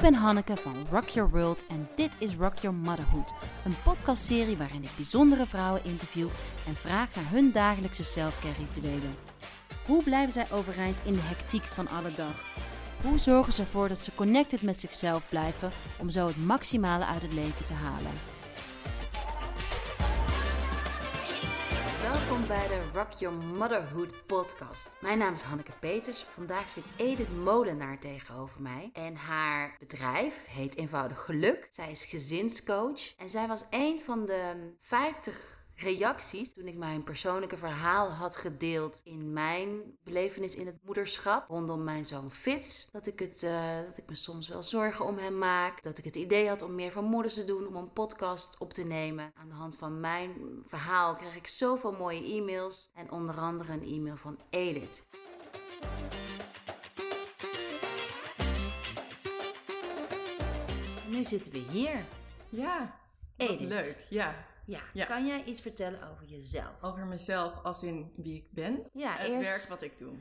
ben Hanneke van Rock Your World en dit is Rock Your Motherhood. Een podcastserie waarin ik bijzondere vrouwen interview en vraag naar hun dagelijkse selfcare rituelen. Hoe blijven zij overeind in de hectiek van alle dag? Hoe zorgen ze ervoor dat ze connected met zichzelf blijven om zo het maximale uit het leven te halen? Welkom bij de Rock Your Motherhood podcast. Mijn naam is Hanneke Peters. Vandaag zit Edith Molenaar tegenover mij. En haar bedrijf heet eenvoudig Geluk. Zij is gezinscoach. En zij was een van de 50 reacties toen ik mijn persoonlijke verhaal had gedeeld in mijn belevenis in het moederschap rondom mijn zoon Fitz. Dat ik, het, uh, dat ik me soms wel zorgen om hem maak. Dat ik het idee had om meer van moeders te doen, om een podcast op te nemen. Aan de hand van mijn verhaal krijg ik zoveel mooie e-mails. En onder andere een e-mail van Edith. En nu zitten we hier. Ja, Edith. leuk. Ja, Ja. Ja. kan jij iets vertellen over jezelf? over mezelf als in wie ik ben. Ja, het eerst- werk wat ik doe.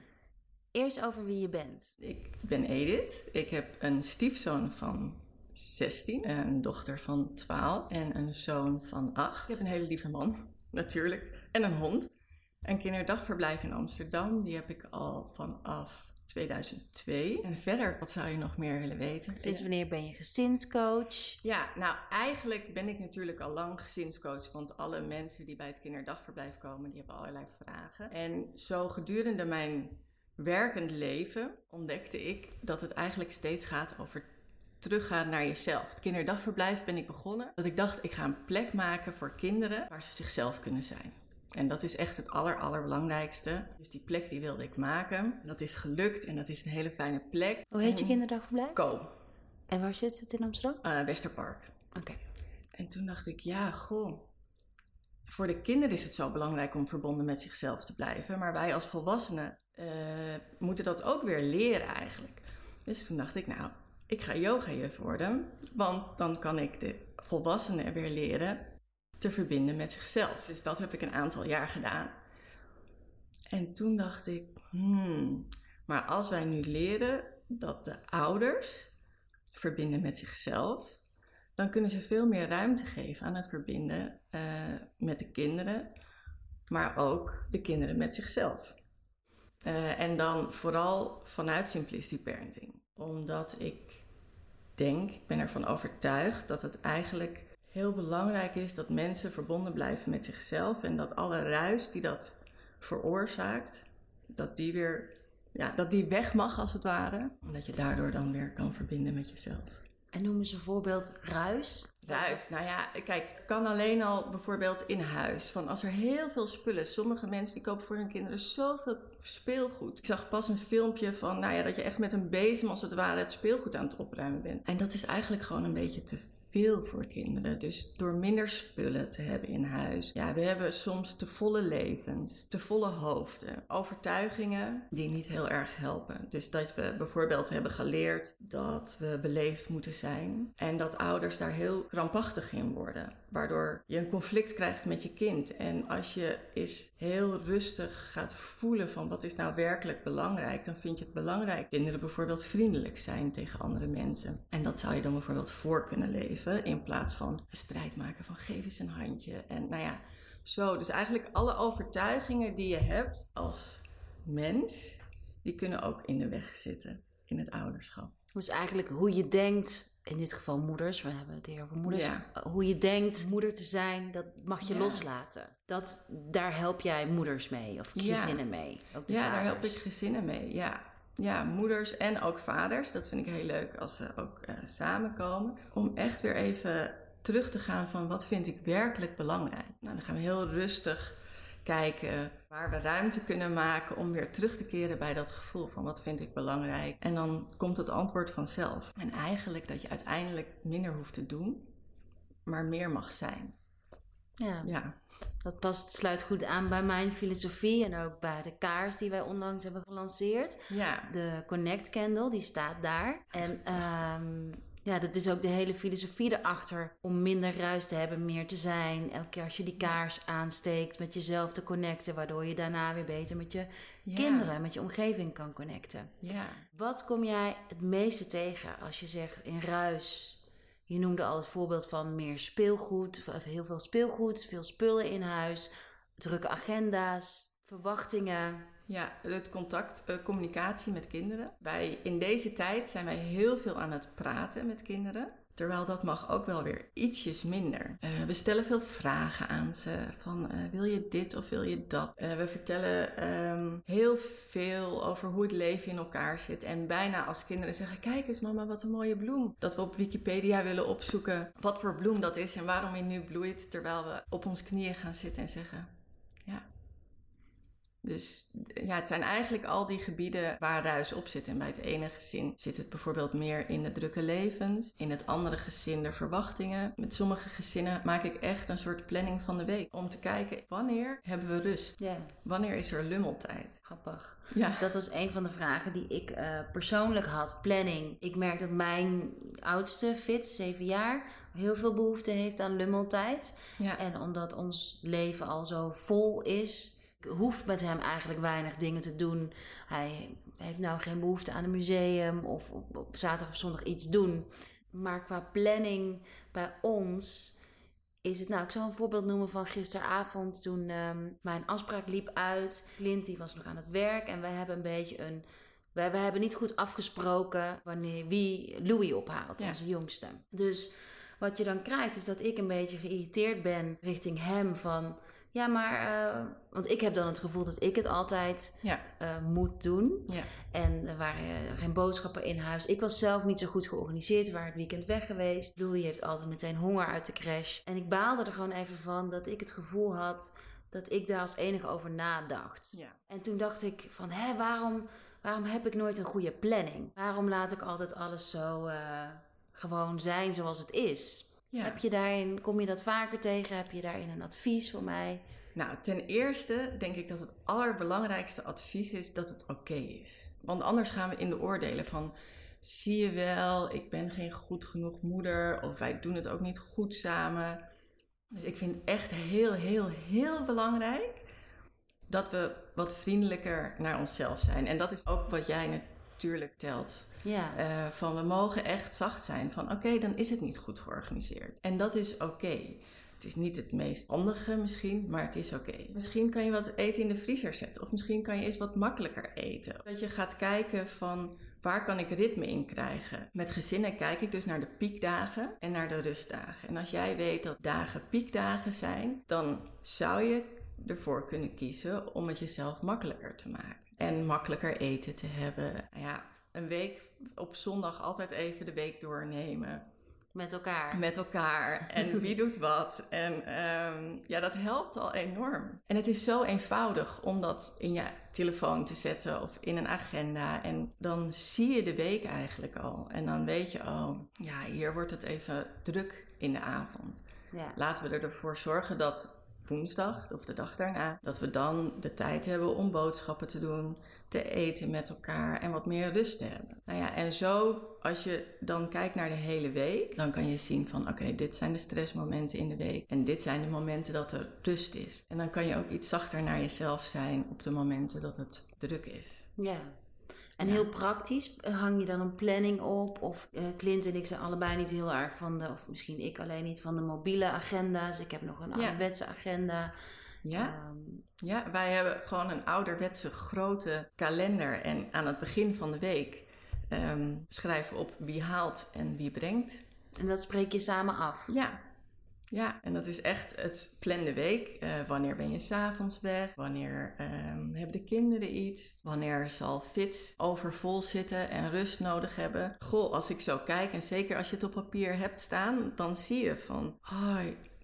Eerst over wie je bent. Ik ben Edith. Ik heb een stiefzoon van 16, een dochter van 12 en een zoon van 8. Ik heb een hele lieve man, natuurlijk, en een hond. Een kinderdagverblijf in Amsterdam, die heb ik al vanaf 2002. En verder, wat zou je nog meer willen weten? Sinds wanneer ben je gezinscoach? Ja, nou eigenlijk ben ik natuurlijk al lang gezinscoach. Want alle mensen die bij het kinderdagverblijf komen, die hebben allerlei vragen. En zo gedurende mijn werkend leven ontdekte ik dat het eigenlijk steeds gaat over teruggaan naar jezelf. Het kinderdagverblijf ben ik begonnen. Dat ik dacht, ik ga een plek maken voor kinderen waar ze zichzelf kunnen zijn. En dat is echt het aller, allerbelangrijkste. Dus die plek die wilde ik maken. Dat is gelukt en dat is een hele fijne plek. Hoe heet je kinderdagverblijf? Co, En waar zit het in Amsterdam? eh, Westerpark. Oké. En toen dacht ik, ja, goh. Voor de kinderen is het zo belangrijk om verbonden met zichzelf te blijven. Maar wij als volwassenen eh, moeten dat ook weer leren eigenlijk. Dus toen dacht ik, nou, ik ga yogajuf worden. Want dan kan ik de volwassenen weer leren te verbinden met zichzelf. Dus dat heb ik een aantal jaar gedaan. En toen dacht ik, hmm, maar als wij nu leren dat de ouders verbinden met zichzelf, dan kunnen ze veel meer ruimte geven aan het verbinden eh, met de kinderen, maar ook de kinderen met zichzelf. Eh, en dan vooral vanuit simplicity parenting. Omdat ik denk, ik ben ervan overtuigd dat het eigenlijk heel belangrijk is dat mensen verbonden blijven met zichzelf en dat alle ruis die dat veroorzaakt, dat die weer, ja, dat die weg mag als het ware. En dat je daardoor dan weer kan verbinden met jezelf. En noem eens een voorbeeld ruis. Ruis, nou ja, kijk, het kan alleen al bijvoorbeeld in huis. Van als er heel veel spullen, sommige mensen die kopen voor hun kinderen zoveel speelgoed. Ik zag pas een filmpje van, nou ja, dat je echt met een bezem als het ware het speelgoed aan het opruimen bent. En dat is eigenlijk gewoon een beetje te veel voor kinderen. Dus door minder spullen te hebben in huis. Ja, we hebben soms te volle levens, te volle hoofden, overtuigingen die niet heel erg helpen. Dus dat we bijvoorbeeld hebben geleerd dat we beleefd moeten zijn en dat ouders daar heel krampachtig in worden. Waardoor je een conflict krijgt met je kind. En als je eens heel rustig gaat voelen van wat is nou werkelijk belangrijk, dan vind je het belangrijk kinderen bijvoorbeeld vriendelijk zijn tegen andere mensen. En dat zou je dan bijvoorbeeld voor kunnen leven in plaats van strijd maken van geef eens een handje. En nou ja, zo. Dus eigenlijk alle overtuigingen die je hebt als mens, die kunnen ook in de weg zitten in het ouderschap. Dus eigenlijk hoe je denkt, in dit geval moeders, we hebben het hier over moeders. Ja. Uh, Hoe je denkt moeder te zijn, dat mag je Ja. loslaten. Dat, daar help jij moeders mee, of Ja. gezinnen mee. Ook de Ja, daar help ik gezinnen mee. Ja. Ja, moeders en ook vaders. Dat vind ik heel leuk als ze ook eh, samenkomen. Om echt weer even terug te gaan van wat vind ik werkelijk belangrijk. Nou, dan gaan we heel rustig kijken waar we ruimte kunnen maken om weer terug te keren bij dat gevoel van wat vind ik belangrijk. En dan komt het antwoord vanzelf. En eigenlijk dat je uiteindelijk minder hoeft te doen, maar meer mag zijn. Ja, Ja, dat past, sluit goed aan bij mijn filosofie en ook bij de kaars die wij onlangs hebben gelanceerd. ja. De Connect Candle, die staat daar. En ehm, Ja, dat is ook de hele filosofie erachter. Om minder ruis te hebben, meer te zijn. Elke keer als je die kaars aansteekt, met jezelf te connecten. Waardoor je daarna weer beter met je kinderen, met je omgeving kan connecten. Ja. Wat kom jij het meeste tegen als je zegt in ruis? Je noemde al het voorbeeld van meer speelgoed, heel veel speelgoed, veel spullen in huis, drukke agenda's, verwachtingen. Ja, het contact, uh, communicatie met kinderen. Wij, in deze tijd zijn wij heel veel aan het praten met kinderen. Terwijl dat mag ook wel weer ietsjes minder. Uh, we stellen veel vragen aan ze. Van uh, wil je dit of wil je dat? Uh, we vertellen um, heel veel over hoe het leven in elkaar zit. En bijna als kinderen zeggen: Kijk eens, mama, wat een mooie bloem. Dat we op Wikipedia willen opzoeken wat voor bloem dat is en waarom hij nu bloeit. Terwijl we op ons knieën gaan zitten en zeggen: Ja, dus ja, het zijn eigenlijk al die gebieden waar ruis op zit. En bij het ene gezin zit het bijvoorbeeld meer in de drukke levens. In het andere gezin de verwachtingen. Met sommige gezinnen maak ik echt een soort planning van de week. Om te kijken, wanneer hebben we rust? Ja. Wanneer is er lummeltijd? Grappig. Ja. Dat was een van de vragen die ik uh, persoonlijk had. Planning. Ik merk dat mijn oudste, Fitz, 7 jaar, heel veel behoefte heeft aan lummeltijd. Ja. En omdat ons leven al zo vol is ik hoef met hem eigenlijk weinig dingen te doen. Hij heeft nou geen behoefte aan een museum of op, op zaterdag of zondag iets doen. Maar qua planning bij ons is het... Nou, ik zal een voorbeeld noemen van gisteravond toen um, mijn afspraak liep uit. Clint die was nog aan het werk en wij hebben een beetje een... We hebben niet goed afgesproken wanneer wie Louis ophaalt, Ja. onze jongste. Dus wat je dan krijgt is dat ik een beetje geïrriteerd ben richting hem van... Ja, maar... eh, want ik heb dan het gevoel dat ik het altijd Ja. eh, moet doen. Ja. En er waren geen boodschappen in huis. Ik was zelf niet zo goed georganiseerd. We waren het weekend weg geweest. Louis heeft altijd meteen honger uit de crash. En ik baalde er gewoon even van dat ik het gevoel had dat ik daar als enige over nadacht. Ja. En toen dacht ik van, hé, waarom, waarom heb ik nooit een goede planning? Waarom laat ik altijd alles zo eh, gewoon zijn zoals het is? Ja. Heb je daarin, kom je dat vaker tegen? Heb je daarin een advies voor mij? Nou, ten eerste denk ik dat het allerbelangrijkste advies is dat het oké is. Want anders gaan we in de oordelen van... zie je wel, ik ben geen goed genoeg moeder... of wij doen het ook niet goed samen. Dus ik vind echt heel, heel, heel belangrijk... dat we wat vriendelijker naar onszelf zijn. En dat is ook wat jij natuurlijk telt. Ja, Eh, van we mogen echt zacht zijn. Van oké, dan is het niet goed georganiseerd. En dat is oké. Het is niet het meest handige misschien, maar het is oké. Misschien kan je wat eten in de vriezer zetten. Of misschien kan je eens wat makkelijker eten. Dat je gaat kijken van waar kan ik ritme in krijgen. Met gezinnen kijk ik dus naar de piekdagen en naar de rustdagen. En als jij weet dat dagen piekdagen zijn, dan zou je ervoor kunnen kiezen om het jezelf makkelijker te maken. En makkelijker eten te hebben. Nou ja, een week op zondag altijd even de week doornemen met elkaar. met elkaar en wie doet wat. En ehm, ja, dat helpt al enorm. En het is zo eenvoudig om dat in je telefoon te zetten of in een agenda. En dan zie je de week eigenlijk al. En dan weet je, oh, ja, hier wordt het even druk in de avond. Ja. Laten we ervoor zorgen dat woensdag of de dag daarna, dat we dan de tijd hebben om boodschappen te doen, te eten met elkaar en wat meer rust te hebben. Nou ja, en zo, als je dan kijkt naar de hele week, dan kan je zien van oké, dit zijn de stressmomenten in de week en dit zijn de momenten dat er rust is. En dan kan je ook iets zachter naar jezelf zijn op de momenten dat het druk is. Ja. En heel praktisch, eh, hang je dan een planning op? Of eh, Clint en ik zijn allebei niet heel erg van de, of misschien ik alleen niet van de mobiele agenda's. Ik heb nog een Ja. ouderwetse agenda. Ja, Ehm, ja, wij hebben gewoon een ouderwetse grote kalender en aan het begin van de week ehm, schrijven we op wie haalt en wie brengt. en dat spreek je samen af. Ja. Ja, en dat is echt het plan de week. Eh, wanneer ben je s'avonds weg? Wanneer ehm, hebben de kinderen iets? Wanneer zal Fits overvol zitten en rust nodig hebben? Goh, als ik zo kijk, en zeker als je het op papier hebt staan, dan zie je van, oh,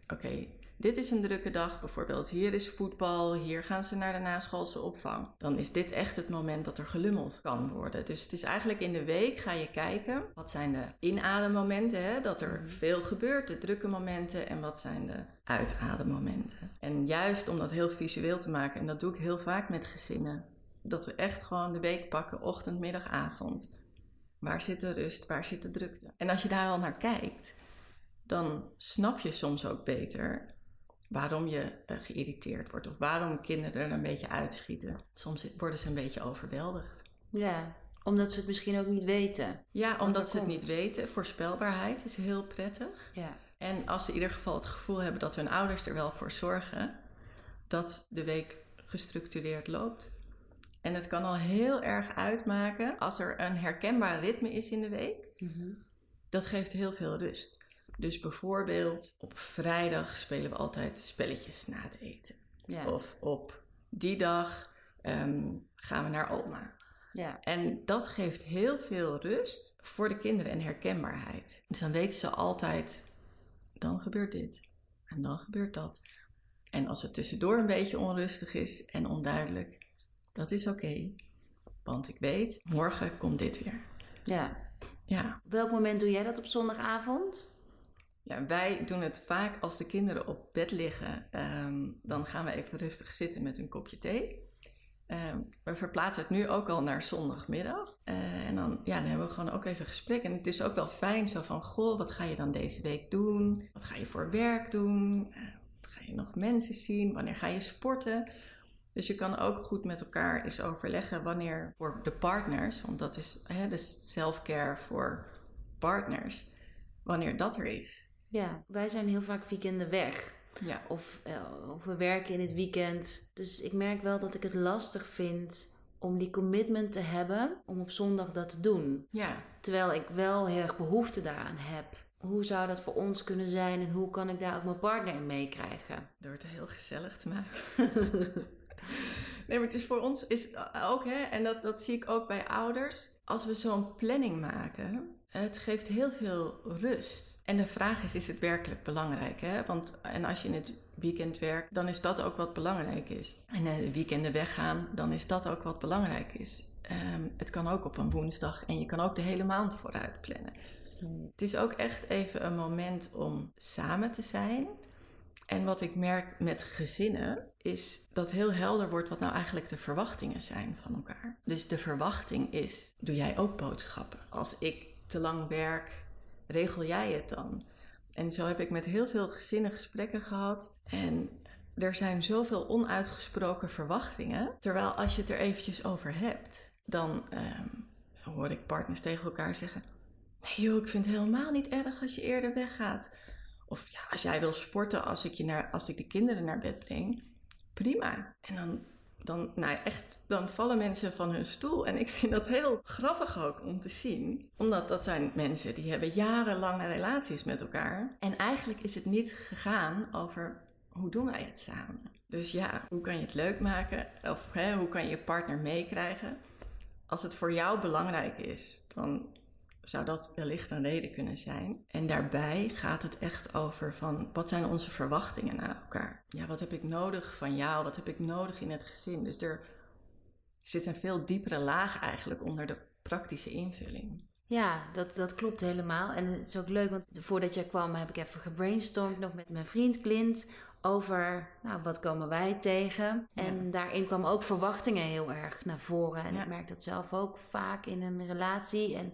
oké, dit is een drukke dag. Bijvoorbeeld, hier is voetbal, hier gaan ze naar de naschoolse opvang. Dan is dit echt het moment dat er gelummeld kan worden. Dus het is eigenlijk in de week ga je kijken, wat zijn de inademmomenten, hè? dat er veel gebeurt, de drukke momenten, en wat zijn de uitademmomenten. En juist om dat heel visueel te maken, en dat doe ik heel vaak met gezinnen, dat we echt gewoon de week pakken, ochtend, middag, avond. Waar zit de rust? Waar zit de drukte? En als je daar al naar kijkt, dan snap je soms ook beter waarom je uh, geïrriteerd wordt of waarom kinderen er een beetje uitschieten. Soms worden ze een beetje overweldigd. Ja, omdat ze het misschien ook niet weten. Ja, omdat ze het niet weten. Voorspelbaarheid is heel prettig. Ja. En als ze in ieder geval het gevoel hebben dat hun ouders er wel voor zorgen dat de week gestructureerd loopt. En het kan al heel erg uitmaken als er een herkenbaar ritme is in de week. Mhm. Dat geeft heel veel rust. Dus bijvoorbeeld op vrijdag spelen we altijd spelletjes na het eten. Ja. Of op die dag ehm, gaan we naar oma. Ja. En dat geeft heel veel rust voor de kinderen en herkenbaarheid. Dus dan weten ze altijd, dan gebeurt dit en dan gebeurt dat. En als het tussendoor een beetje onrustig is en onduidelijk, dat is oké. want ik weet, morgen komt dit weer. Ja. Ja. Op welk moment doe jij dat op zondagavond? Ja, wij doen het vaak als de kinderen op bed liggen. ehm, dan gaan we even rustig zitten met een kopje thee. Ehm, we verplaatsen het nu ook al naar zondagmiddag. Eh, en dan, ja, dan hebben we gewoon ook even gesprek. En het is ook wel fijn zo van, goh, wat ga je dan deze week doen? Wat ga je voor werk doen? Eh, ga je nog mensen zien? Wanneer ga je sporten? Dus je kan ook goed met elkaar eens overleggen wanneer voor de partners, want dat is hè, dus self-care voor partners, wanneer dat er is. Ja, wij zijn heel vaak weekenden weg. Ja. Of, eh, of we werken in het weekend. Dus ik merk wel dat ik het lastig vind om die commitment te hebben om op zondag dat te doen. Ja, Terwijl ik wel heel erg behoefte daaraan heb. Hoe zou dat voor ons kunnen zijn en hoe kan ik daar ook mijn partner in meekrijgen? door het heel gezellig te maken. nee, maar het is voor ons is ook, hè, en dat, dat zie ik ook bij ouders. Als we zo'n planning maken, het geeft heel veel rust. En de vraag is, is het werkelijk belangrijk? Hè? Want, en als je in het weekend werkt, dan is dat ook wat belangrijk is. En in de weekenden weggaan, dan is dat ook wat belangrijk is. Ehm, het kan ook op een woensdag en je kan ook de hele maand vooruit plannen. Het is ook echt even een moment om samen te zijn. En wat ik merk met gezinnen is dat heel helder wordt wat nou eigenlijk de verwachtingen zijn van elkaar. Dus de verwachting is: doe jij ook boodschappen? Als ik te lang werk, regel jij het dan? En zo heb ik met heel veel gezinnen gesprekken gehad. En er zijn zoveel onuitgesproken verwachtingen. Terwijl als je het er eventjes over hebt, dan ehm, hoor ik partners tegen elkaar zeggen: Nee joh, ik vind het helemaal niet erg als je eerder weggaat. Of ja, als jij wil sporten als ik, je naar, als ik de kinderen naar bed breng, prima. En dan, dan, nou echt, dan vallen mensen van hun stoel. En ik vind dat heel grappig ook om te zien. Omdat dat zijn mensen die hebben jarenlange relaties met elkaar. En eigenlijk is het niet gegaan over hoe doen wij het samen. Dus ja, hoe kan je het leuk maken? Of hè, hoe kan je je partner meekrijgen? Als het voor jou belangrijk is, dan zou dat wellicht een reden kunnen zijn. En daarbij gaat het echt over van wat zijn onze verwachtingen naar elkaar? Ja, wat heb ik nodig van jou? Wat heb ik nodig in het gezin? Dus er zit een veel diepere laag eigenlijk onder de praktische invulling. Ja, dat, dat klopt helemaal. En het is ook leuk, want voordat jij kwam heb ik even gebrainstormd nog met mijn vriend Clint over nou, wat komen wij tegen. En daarin kwamen ook verwachtingen heel erg naar voren. En Ja. ik merk dat zelf ook vaak in een relatie. En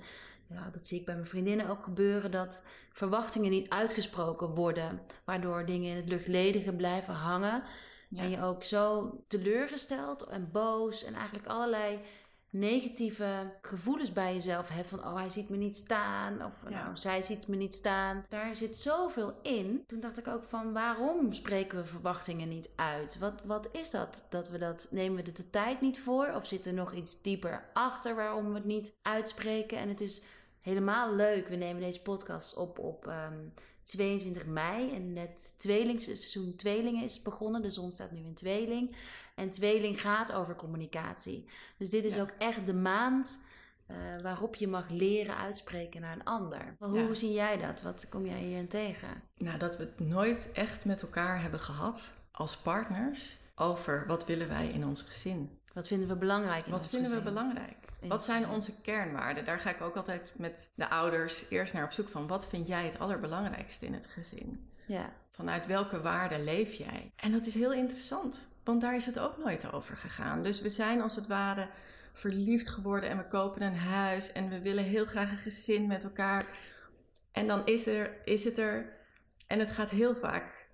ja, dat zie ik bij mijn vriendinnen ook gebeuren, dat verwachtingen niet uitgesproken worden. Waardoor dingen in het luchtledige blijven hangen. Ja. En je ook zo teleurgesteld en boos en eigenlijk allerlei negatieve gevoelens bij jezelf hebt. Van, oh, hij ziet me niet staan. Of Ja. nou, zij ziet me niet staan. Daar zit zoveel in. Toen dacht ik ook van, waarom spreken we verwachtingen niet uit? Wat, wat is dat? Dat we dat, nemen we er de tijd niet voor? Of zit er nog iets dieper achter waarom we het niet uitspreken? En het is helemaal leuk. We nemen deze podcast op op ehm, 22 mei. En het tweelingseizoen tweelingen is begonnen. De zon staat nu in tweeling. En tweeling gaat over communicatie. Dus dit is Ja. ook echt de maand eh, waarop je mag leren uitspreken naar een ander. Hoe Ja. zie jij dat? Wat kom jij hierin tegen? Nou, dat we het nooit echt met elkaar hebben gehad als partners over wat willen wij in ons gezin. Wat vinden we belangrijk in Wat vinden we gezin? belangrijk? In Wat zijn onze kernwaarden? Daar ga ik ook altijd met de ouders eerst naar op zoek van wat vind jij het allerbelangrijkste in het gezin? Ja, Vanuit welke waarden leef jij? En dat is heel interessant, want daar is het ook nooit over gegaan. Dus we zijn als het ware verliefd geworden en we kopen een huis en we willen heel graag een gezin met elkaar. En dan is, er, is het er en het gaat heel vaak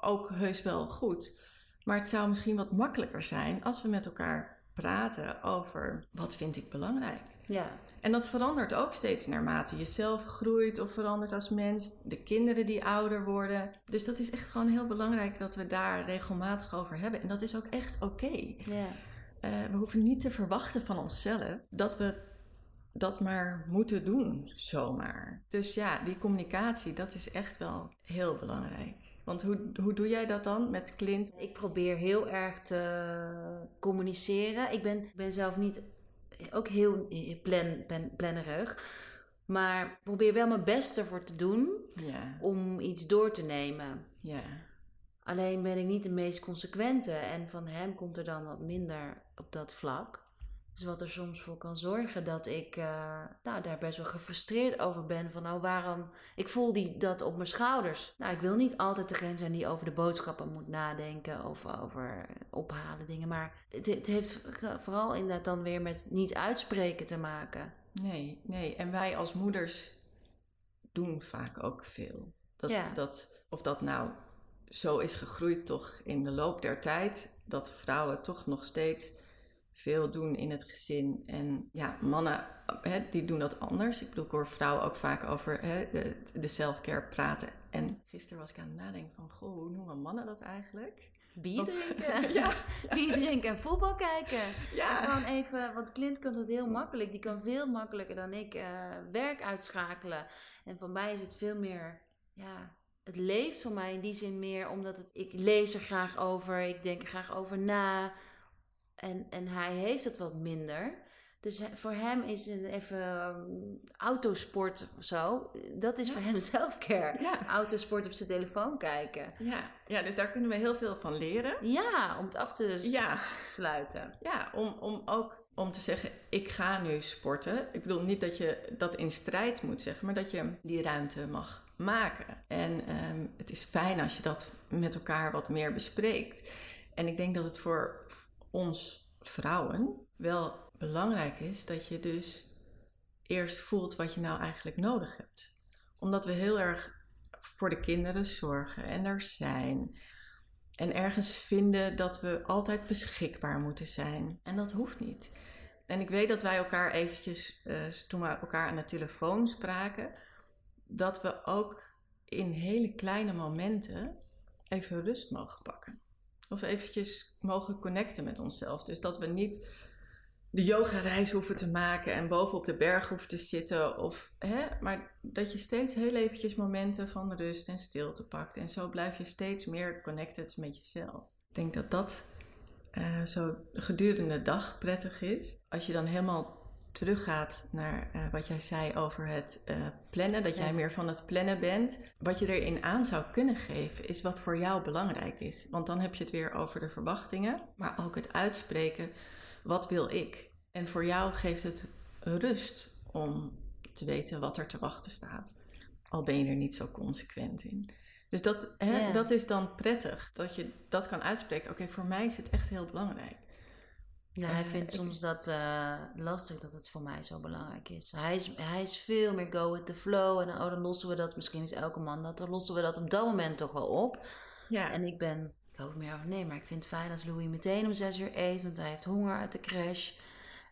ook heus wel goed. Maar het zou misschien wat makkelijker zijn als we met elkaar praten over wat vind ik belangrijk. Ja. En dat verandert ook steeds naarmate je zelf groeit of verandert als mens. De kinderen die ouder worden. Dus dat is echt gewoon heel belangrijk dat we daar regelmatig over hebben. En dat is ook echt oké. Ja. Eh, we hoeven niet te verwachten van onszelf dat we dat maar moeten doen, zomaar. Dus ja, die communicatie, dat is echt wel heel belangrijk. Want hoe, hoe doe jij dat dan met Clint? Ik probeer heel erg te communiceren. Ik ben, ben zelf niet ook heel plan, plan, plannerig. Maar ik probeer wel mijn best ervoor te doen Ja, om iets door te nemen. ja, Alleen ben ik niet de meest consequente. En van hem komt er dan wat minder op dat vlak. Dus wat er soms voor kan zorgen dat ik eh, nou, daar best wel gefrustreerd over ben. Van nou, waarom. Ik voel die, dat op mijn schouders. Nou, ik wil niet altijd degene zijn die over de boodschappen moet nadenken. Of over ophalen dingen. Maar het, het heeft vooral inderdaad dan weer met niet uitspreken te maken. nee, nee. En wij als moeders doen vaak ook veel. Dat, Ja. dat, of dat nou zo is gegroeid toch in de loop der tijd, dat vrouwen toch nog steeds veel doen in het gezin. En ja, mannen, hè, die doen dat anders. Ik bedoel, ik hoor vrouwen ook vaak over hè, de, self-care praten. En gisteren was ik aan het nadenken van, goh, hoe noemen mannen dat eigenlijk? Bier drinken. ja, Bier drinken en voetbal kijken. ja. Gewoon even, want Clint kan dat heel makkelijk. Die kan veel makkelijker dan ik eh, werk uitschakelen. En voor mij is het veel meer, ja, het leeft voor mij in die zin meer omdat het, ik lees er graag over, ik denk er graag over na. En, en hij heeft het wat minder. Dus voor hem is het even um, autosport of zo. Dat is voor hem zelfcare. Ja. Autosport op zijn telefoon kijken. Ja. ja, dus daar kunnen we heel veel van leren. Ja, om het af te Ja, sluiten. Ja, om, om ook om te zeggen, ik ga nu sporten. Ik bedoel niet dat je dat in strijd moet zeggen, maar dat je die ruimte mag maken. En ehm, het is fijn als je dat met elkaar wat meer bespreekt. En ik denk dat het voor ons vrouwen wel belangrijk is dat je dus eerst voelt wat je nou eigenlijk nodig hebt. Omdat we heel erg voor de kinderen zorgen en er zijn. En ergens vinden dat we altijd beschikbaar moeten zijn. En dat hoeft niet. En ik weet dat wij elkaar eventjes, eh, toen we elkaar aan de telefoon spraken, dat we ook in hele kleine momenten even rust mogen pakken. Of eventjes mogen connecten met onszelf. Dus dat we niet de yogareis hoeven te maken en boven op de berg hoeven te zitten. Of, hè, maar dat je steeds heel eventjes momenten van rust en stilte pakt. En zo blijf je steeds meer connected met jezelf. Ik denk dat dat eh, zo gedurende de dag prettig is. Als je dan helemaal teruggaat naar eh, wat jij zei over het eh, plannen, dat jij meer van het plannen bent. Wat je erin aan zou kunnen geven, is wat voor jou belangrijk is. Want dan heb je het weer over de verwachtingen, maar ook het uitspreken. Wat wil ik? En voor jou geeft het rust om te weten wat er te wachten staat. Al ben je er niet zo consequent in. Dus dat, hè, Ja. dat is dan prettig, dat je dat kan uitspreken. Oké, voor mij is het echt heel belangrijk. Ja, hij Eh, vindt soms dat eh, lastig dat het voor mij zo belangrijk is. Hij is, hij is veel meer go with the flow. En dan, oh, dan lossen we dat, misschien is elke man dat, dan lossen we dat op dat moment toch wel op. Ja, En ik ben, ik hoop meer over, nee, maar ik vind het fijn als Louis meteen om zes uur eet, want hij heeft honger uit de crash.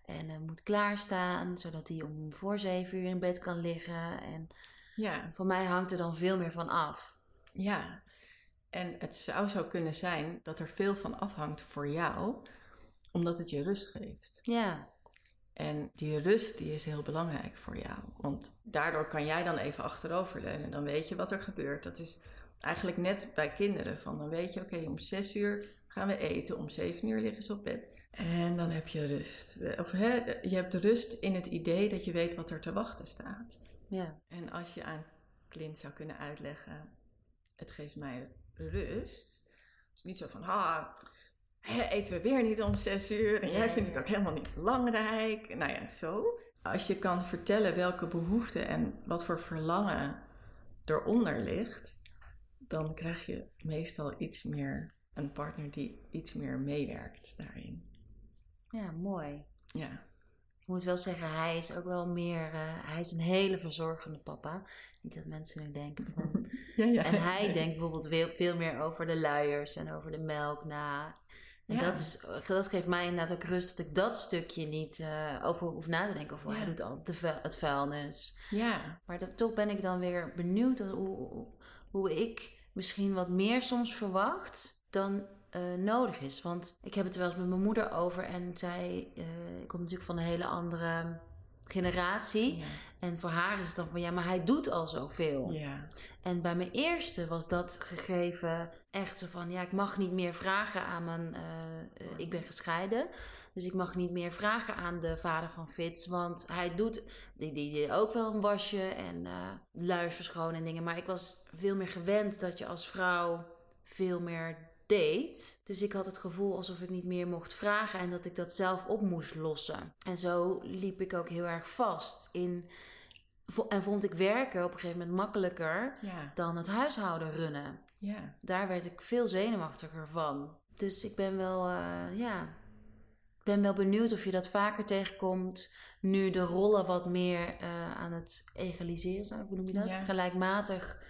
En hij moet klaarstaan, zodat hij om voor zeven uur in bed kan liggen. En ja, voor mij hangt er dan veel meer van af. ja. En het zou zo kunnen zijn dat er veel van afhangt voor jou, omdat het je rust geeft. Ja, En die rust die is heel belangrijk voor jou. Want daardoor kan jij dan even achteroverleunen. Dan weet je wat er gebeurt. Dat is eigenlijk net bij kinderen. Van dan weet je, oké, om zes uur gaan we eten. Om zeven uur liggen ze op bed. En dan heb je rust. Of hè, je hebt rust in het idee dat je weet wat er te wachten staat. ja, En als je aan Clint zou kunnen uitleggen, het geeft mij rust. Dus niet zo van, ah, eten we weer niet om zes uur en jij vindt het ook helemaal niet belangrijk. Nou ja, zo. Als je kan vertellen welke behoeften en wat voor verlangen eronder ligt, dan krijg je meestal iets meer een partner die iets meer meewerkt daarin. ja, mooi. Ja. Ik moet wel zeggen, hij is ook wel meer... eh, hij is een hele verzorgende papa. Niet dat mensen nu denken van... Ja, ja. En hij denkt bijvoorbeeld veel, veel meer over de luiers en over de melk na. En Ja. dat, is, dat geeft mij inderdaad ook rust dat ik dat stukje niet eh, over hoef na te denken. Of Ja. hij doet altijd de vuil- het vuilnis. Ja, Maar dat, toch ben ik dan weer benieuwd hoe, hoe, ik misschien wat meer soms verwacht dan eh, nodig is. Want ik heb het er wel eens met mijn moeder over en zij eh komt natuurlijk van een hele andere generatie. ja. En voor haar is het dan van ja, maar hij doet al zoveel. ja. En bij mijn eerste was dat gegeven echt zo van... ja, ik mag niet meer vragen aan mijn... eh, ik ben gescheiden. Dus ik mag niet meer vragen aan de vader van Fitz. Want hij doet die, die, die ook wel een wasje en eh luiers verschonen en dingen. Maar ik was veel meer gewend dat je als vrouw veel meer deed. Dus ik had het gevoel alsof ik niet meer mocht vragen... en dat ik dat zelf op moest lossen. En zo liep ik ook heel erg vast in... En vond ik werken op een gegeven moment makkelijker Ja, dan het huishouden runnen. ja. Daar werd ik veel zenuwachtiger van. Dus ik ben wel, eh, ja, ik ben wel benieuwd of je dat vaker tegenkomt. Nu de rollen wat meer eh, aan het egaliseren zijn, hoe noem je dat? Ja. Gelijkmatig.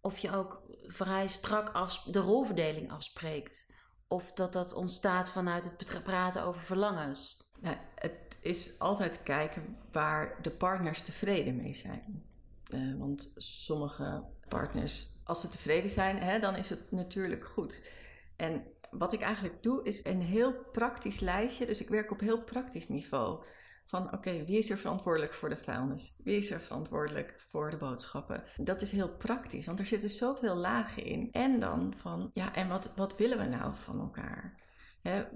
Of je ook vrij strak afs- de rolverdeling afspreekt. Of dat dat ontstaat vanuit het praten over verlangens. Nou, het is altijd kijken waar de partners tevreden mee zijn. Eh, want sommige partners, als ze tevreden zijn, hè, dan is het natuurlijk goed. En wat ik eigenlijk doe, is een heel praktisch lijstje. Dus ik werk op heel praktisch niveau. Van oké, wie is er verantwoordelijk voor de vuilnis? Wie is er verantwoordelijk voor de boodschappen? Dat is heel praktisch, want er zitten zoveel lagen in. En dan van, ja, en wat, wat willen we nou van elkaar?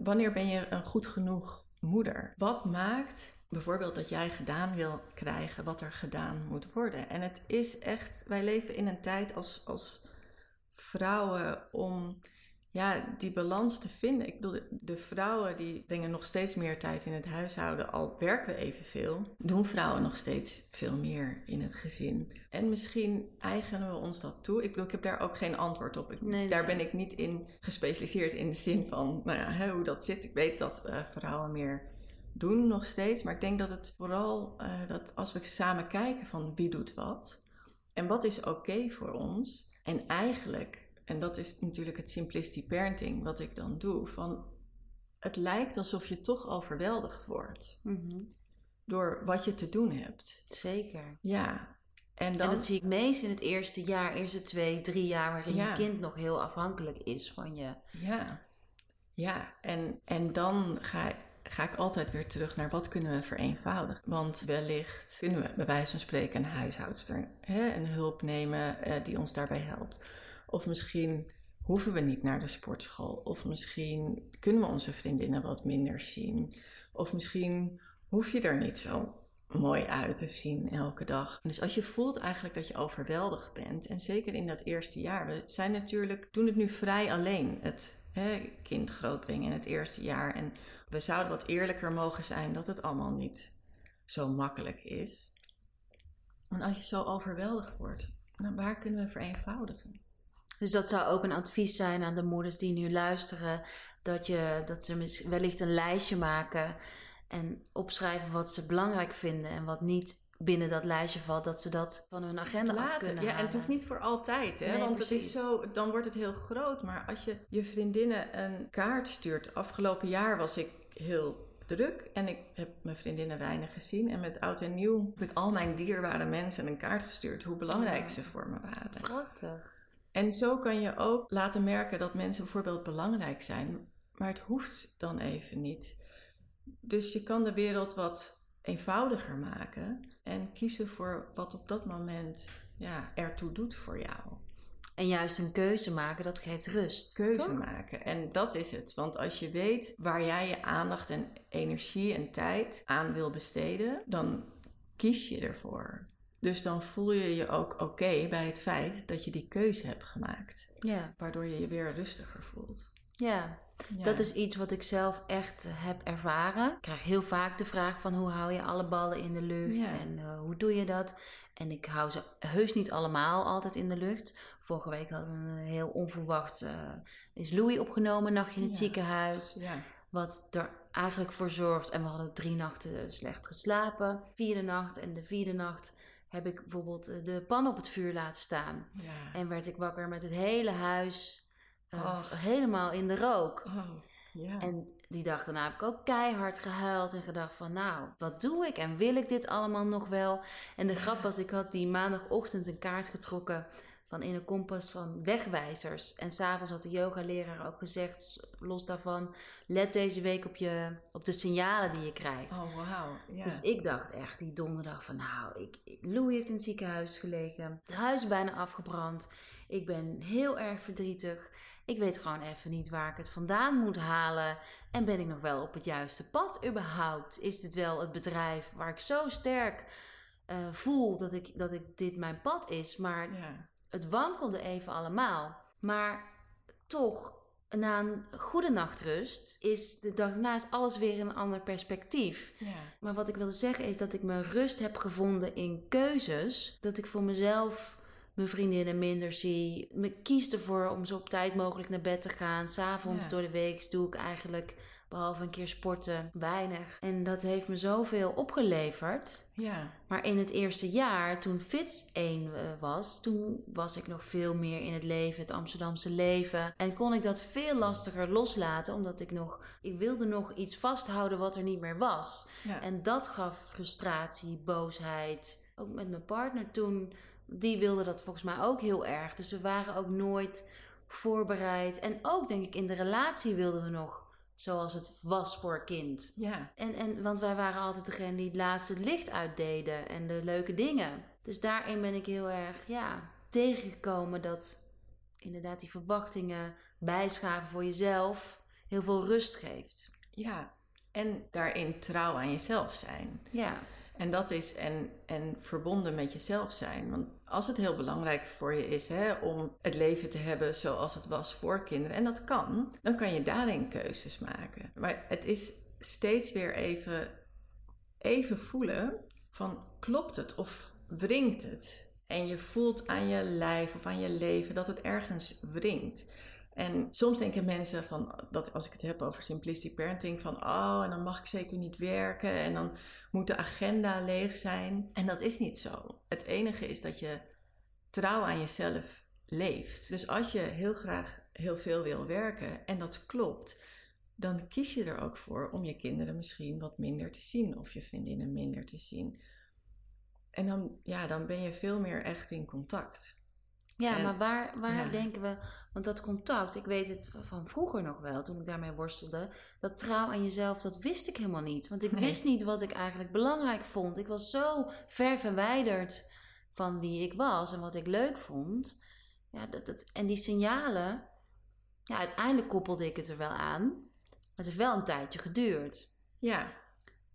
Wanneer ben je een goed genoeg moeder? Wat maakt bijvoorbeeld dat jij gedaan wil krijgen wat er gedaan moet worden? En het is echt, wij leven in een tijd als, als vrouwen om ja, die balans te vinden. Ik bedoel, de, vrouwen die brengen nog steeds meer tijd in het huishouden. Al werken we evenveel, doen vrouwen nog steeds veel meer in het gezin. En misschien eigenen we ons dat toe. Ik bedoel, ik heb daar ook geen antwoord op. Ik, Nee, daar nee. ben ik niet in gespecialiseerd in de zin van, nou ja, hè, hoe dat zit. Ik weet dat eh, vrouwen meer doen nog steeds. Maar ik denk dat het vooral, eh, dat als we samen kijken van wie doet wat. En wat is oké voor ons. En eigenlijk, en dat is natuurlijk het simplicity parenting wat ik dan doe. Van het lijkt alsof je toch overweldigd wordt door wat je te doen hebt. Zeker. Ja. En dan, En dat zie ik meest in het eerste jaar, eerste twee, drie jaar, waarin Ja. je kind nog heel afhankelijk is van je. Ja, ja. En, en dan ga, ga ik altijd weer terug naar wat kunnen we vereenvoudigen. Want wellicht kunnen we bij wijze van spreken een huishoudster, hè, een hulp nemen eh, die ons daarbij helpt. Of misschien hoeven we niet naar de sportschool. Of misschien kunnen we onze vriendinnen wat minder zien. Of misschien hoef je er niet zo mooi uit te zien elke dag. Dus als je voelt eigenlijk dat je overweldigd bent, en zeker in dat eerste jaar, we zijn natuurlijk, doen het nu vrij alleen, het hè, kind grootbrengen in het eerste jaar. En we zouden wat eerlijker mogen zijn dat het allemaal niet zo makkelijk is. En als je zo overweldigd wordt, waar kunnen we vereenvoudigen? Dus dat zou ook een advies zijn aan de moeders die nu luisteren. Dat, je, dat ze wellicht een lijstje maken en opschrijven wat ze belangrijk vinden en wat niet binnen dat lijstje valt, dat ze dat van hun agenda af Later. kunnen Ja, en het hoeft niet voor altijd, hè? Nee, want het precies. is zo, dan wordt het heel groot. Maar als je je vriendinnen een kaart stuurt. Afgelopen jaar was ik heel druk en ik heb mijn vriendinnen weinig gezien. En met oud en nieuw heb ik al mijn dierbare mensen een kaart gestuurd. Hoe belangrijk Ja. ze voor me waren. Prachtig. En zo kan je ook laten merken dat mensen bijvoorbeeld belangrijk zijn, maar het hoeft dan even niet. Dus je kan de wereld wat eenvoudiger maken en kiezen voor wat op dat moment ja, ertoe doet voor jou. En juist een keuze maken, dat geeft rust. Keuze toch? maken. En dat is het. Want als je weet waar jij je aandacht en energie en tijd aan wil besteden, dan kies je ervoor. Dus dan voel je je ook oké bij het feit dat je die keuze hebt gemaakt. Ja, Waardoor je je weer rustiger voelt. ja. Ja. Dat is iets wat ik zelf echt heb ervaren. Ik krijg heel vaak de vraag van hoe hou je alle ballen in de lucht Ja. en eh, hoe doe je dat? En ik hou ze heus niet allemaal altijd in de lucht. Vorige week hadden we een heel onverwacht, eh, is Louis opgenomen, nachtje in het Ja. ziekenhuis. Ja. Wat er eigenlijk voor zorgt. En we hadden drie nachten slecht geslapen. Vierde nacht en de vierde nacht heb ik bijvoorbeeld eh, de pan op het vuur laten staan. Ja. En werd ik wakker met het hele huis eh, helemaal in de rook. Oh. En die dag daarna heb ik ook keihard gehuild en gedacht van nou, wat doe ik en wil ik dit allemaal nog wel? En de grap was, ik had die maandagochtend een kaart getrokken van in een kompas van wegwijzers. En s'avonds had de yogaleraar ook gezegd, los daarvan, let deze week op, je, op de signalen die je krijgt. Oh, wauw. Ja. Dus ik dacht echt die donderdag van nou, ik, ik- Louis heeft in het ziekenhuis gelegen. Het huis is bijna afgebrand. Ik ben heel erg verdrietig. Ik weet gewoon even niet waar ik het vandaan moet halen. En ben ik nog wel op het juiste pad überhaupt? Is dit wel het bedrijf waar ik zo sterk eh, voel dat ik, dat ik dit mijn pad is? Maar ja. Het wankelde even allemaal. Maar toch, na een goede nachtrust, is de dag daarna is alles weer in een ander perspectief. Ja. Maar wat ik wilde zeggen is dat ik mijn rust heb gevonden in keuzes. Dat ik voor mezelf mijn vriendinnen minder zie. Me kies ervoor om zo op tijd mogelijk naar bed te gaan. S'avonds Ja. door de week doe ik eigenlijk, behalve een keer sporten, weinig. En dat heeft me zoveel opgeleverd. Ja. Maar in het eerste jaar, toen Fits 1 eh, was, toen was ik nog veel meer in het leven, het Amsterdamse leven. En kon ik dat veel lastiger loslaten, omdat ik nog, ik wilde nog iets vasthouden wat er niet meer was. Ja. En dat gaf frustratie, boosheid. Ook met mijn partner toen, die wilde dat volgens mij ook heel erg. Dus we waren ook nooit voorbereid. En ook denk ik in de relatie wilden we nog zoals het was voor kind. ja. En, en, want wij waren altijd degene die het laatste licht uitdeden en de leuke dingen. Dus daarin ben ik heel erg ja, tegengekomen dat inderdaad die verwachtingen bijschaven voor jezelf heel veel rust geeft. Ja. En daarin trouw aan jezelf zijn. Ja, En dat is en, en verbonden met jezelf zijn. Want als het heel belangrijk voor je is hè, om het leven te hebben zoals het was voor kinderen, en dat kan, dan kan je daarin keuzes maken. Maar het is steeds weer even, even voelen van klopt het of wringt het? En je voelt aan je lijf of aan je leven dat het ergens wringt. En soms denken mensen van, dat als ik het heb over simplistic parenting, van oh, en dan mag ik zeker niet werken en dan moet de agenda leeg zijn. En dat is niet zo. Het enige is dat je trouw aan jezelf leeft. Dus als je heel graag heel veel wil werken en dat klopt, dan kies je er ook voor om je kinderen misschien wat minder te zien of je vriendinnen minder te zien. En dan, ja, dan ben je veel meer echt in contact. Ja En- maar waar, waar ja. denken we... Want dat contact, ik weet het van vroeger nog wel, toen ik daarmee worstelde. Dat trouw aan jezelf, dat wist ik helemaal niet. Want ik Nee. wist niet wat ik eigenlijk belangrijk vond. Ik was zo ver verwijderd van wie ik was en wat ik leuk vond. Ja, dat, dat, en die signalen, ja, uiteindelijk koppelde ik het er wel aan. Maar het heeft wel een tijdje geduurd. Ja,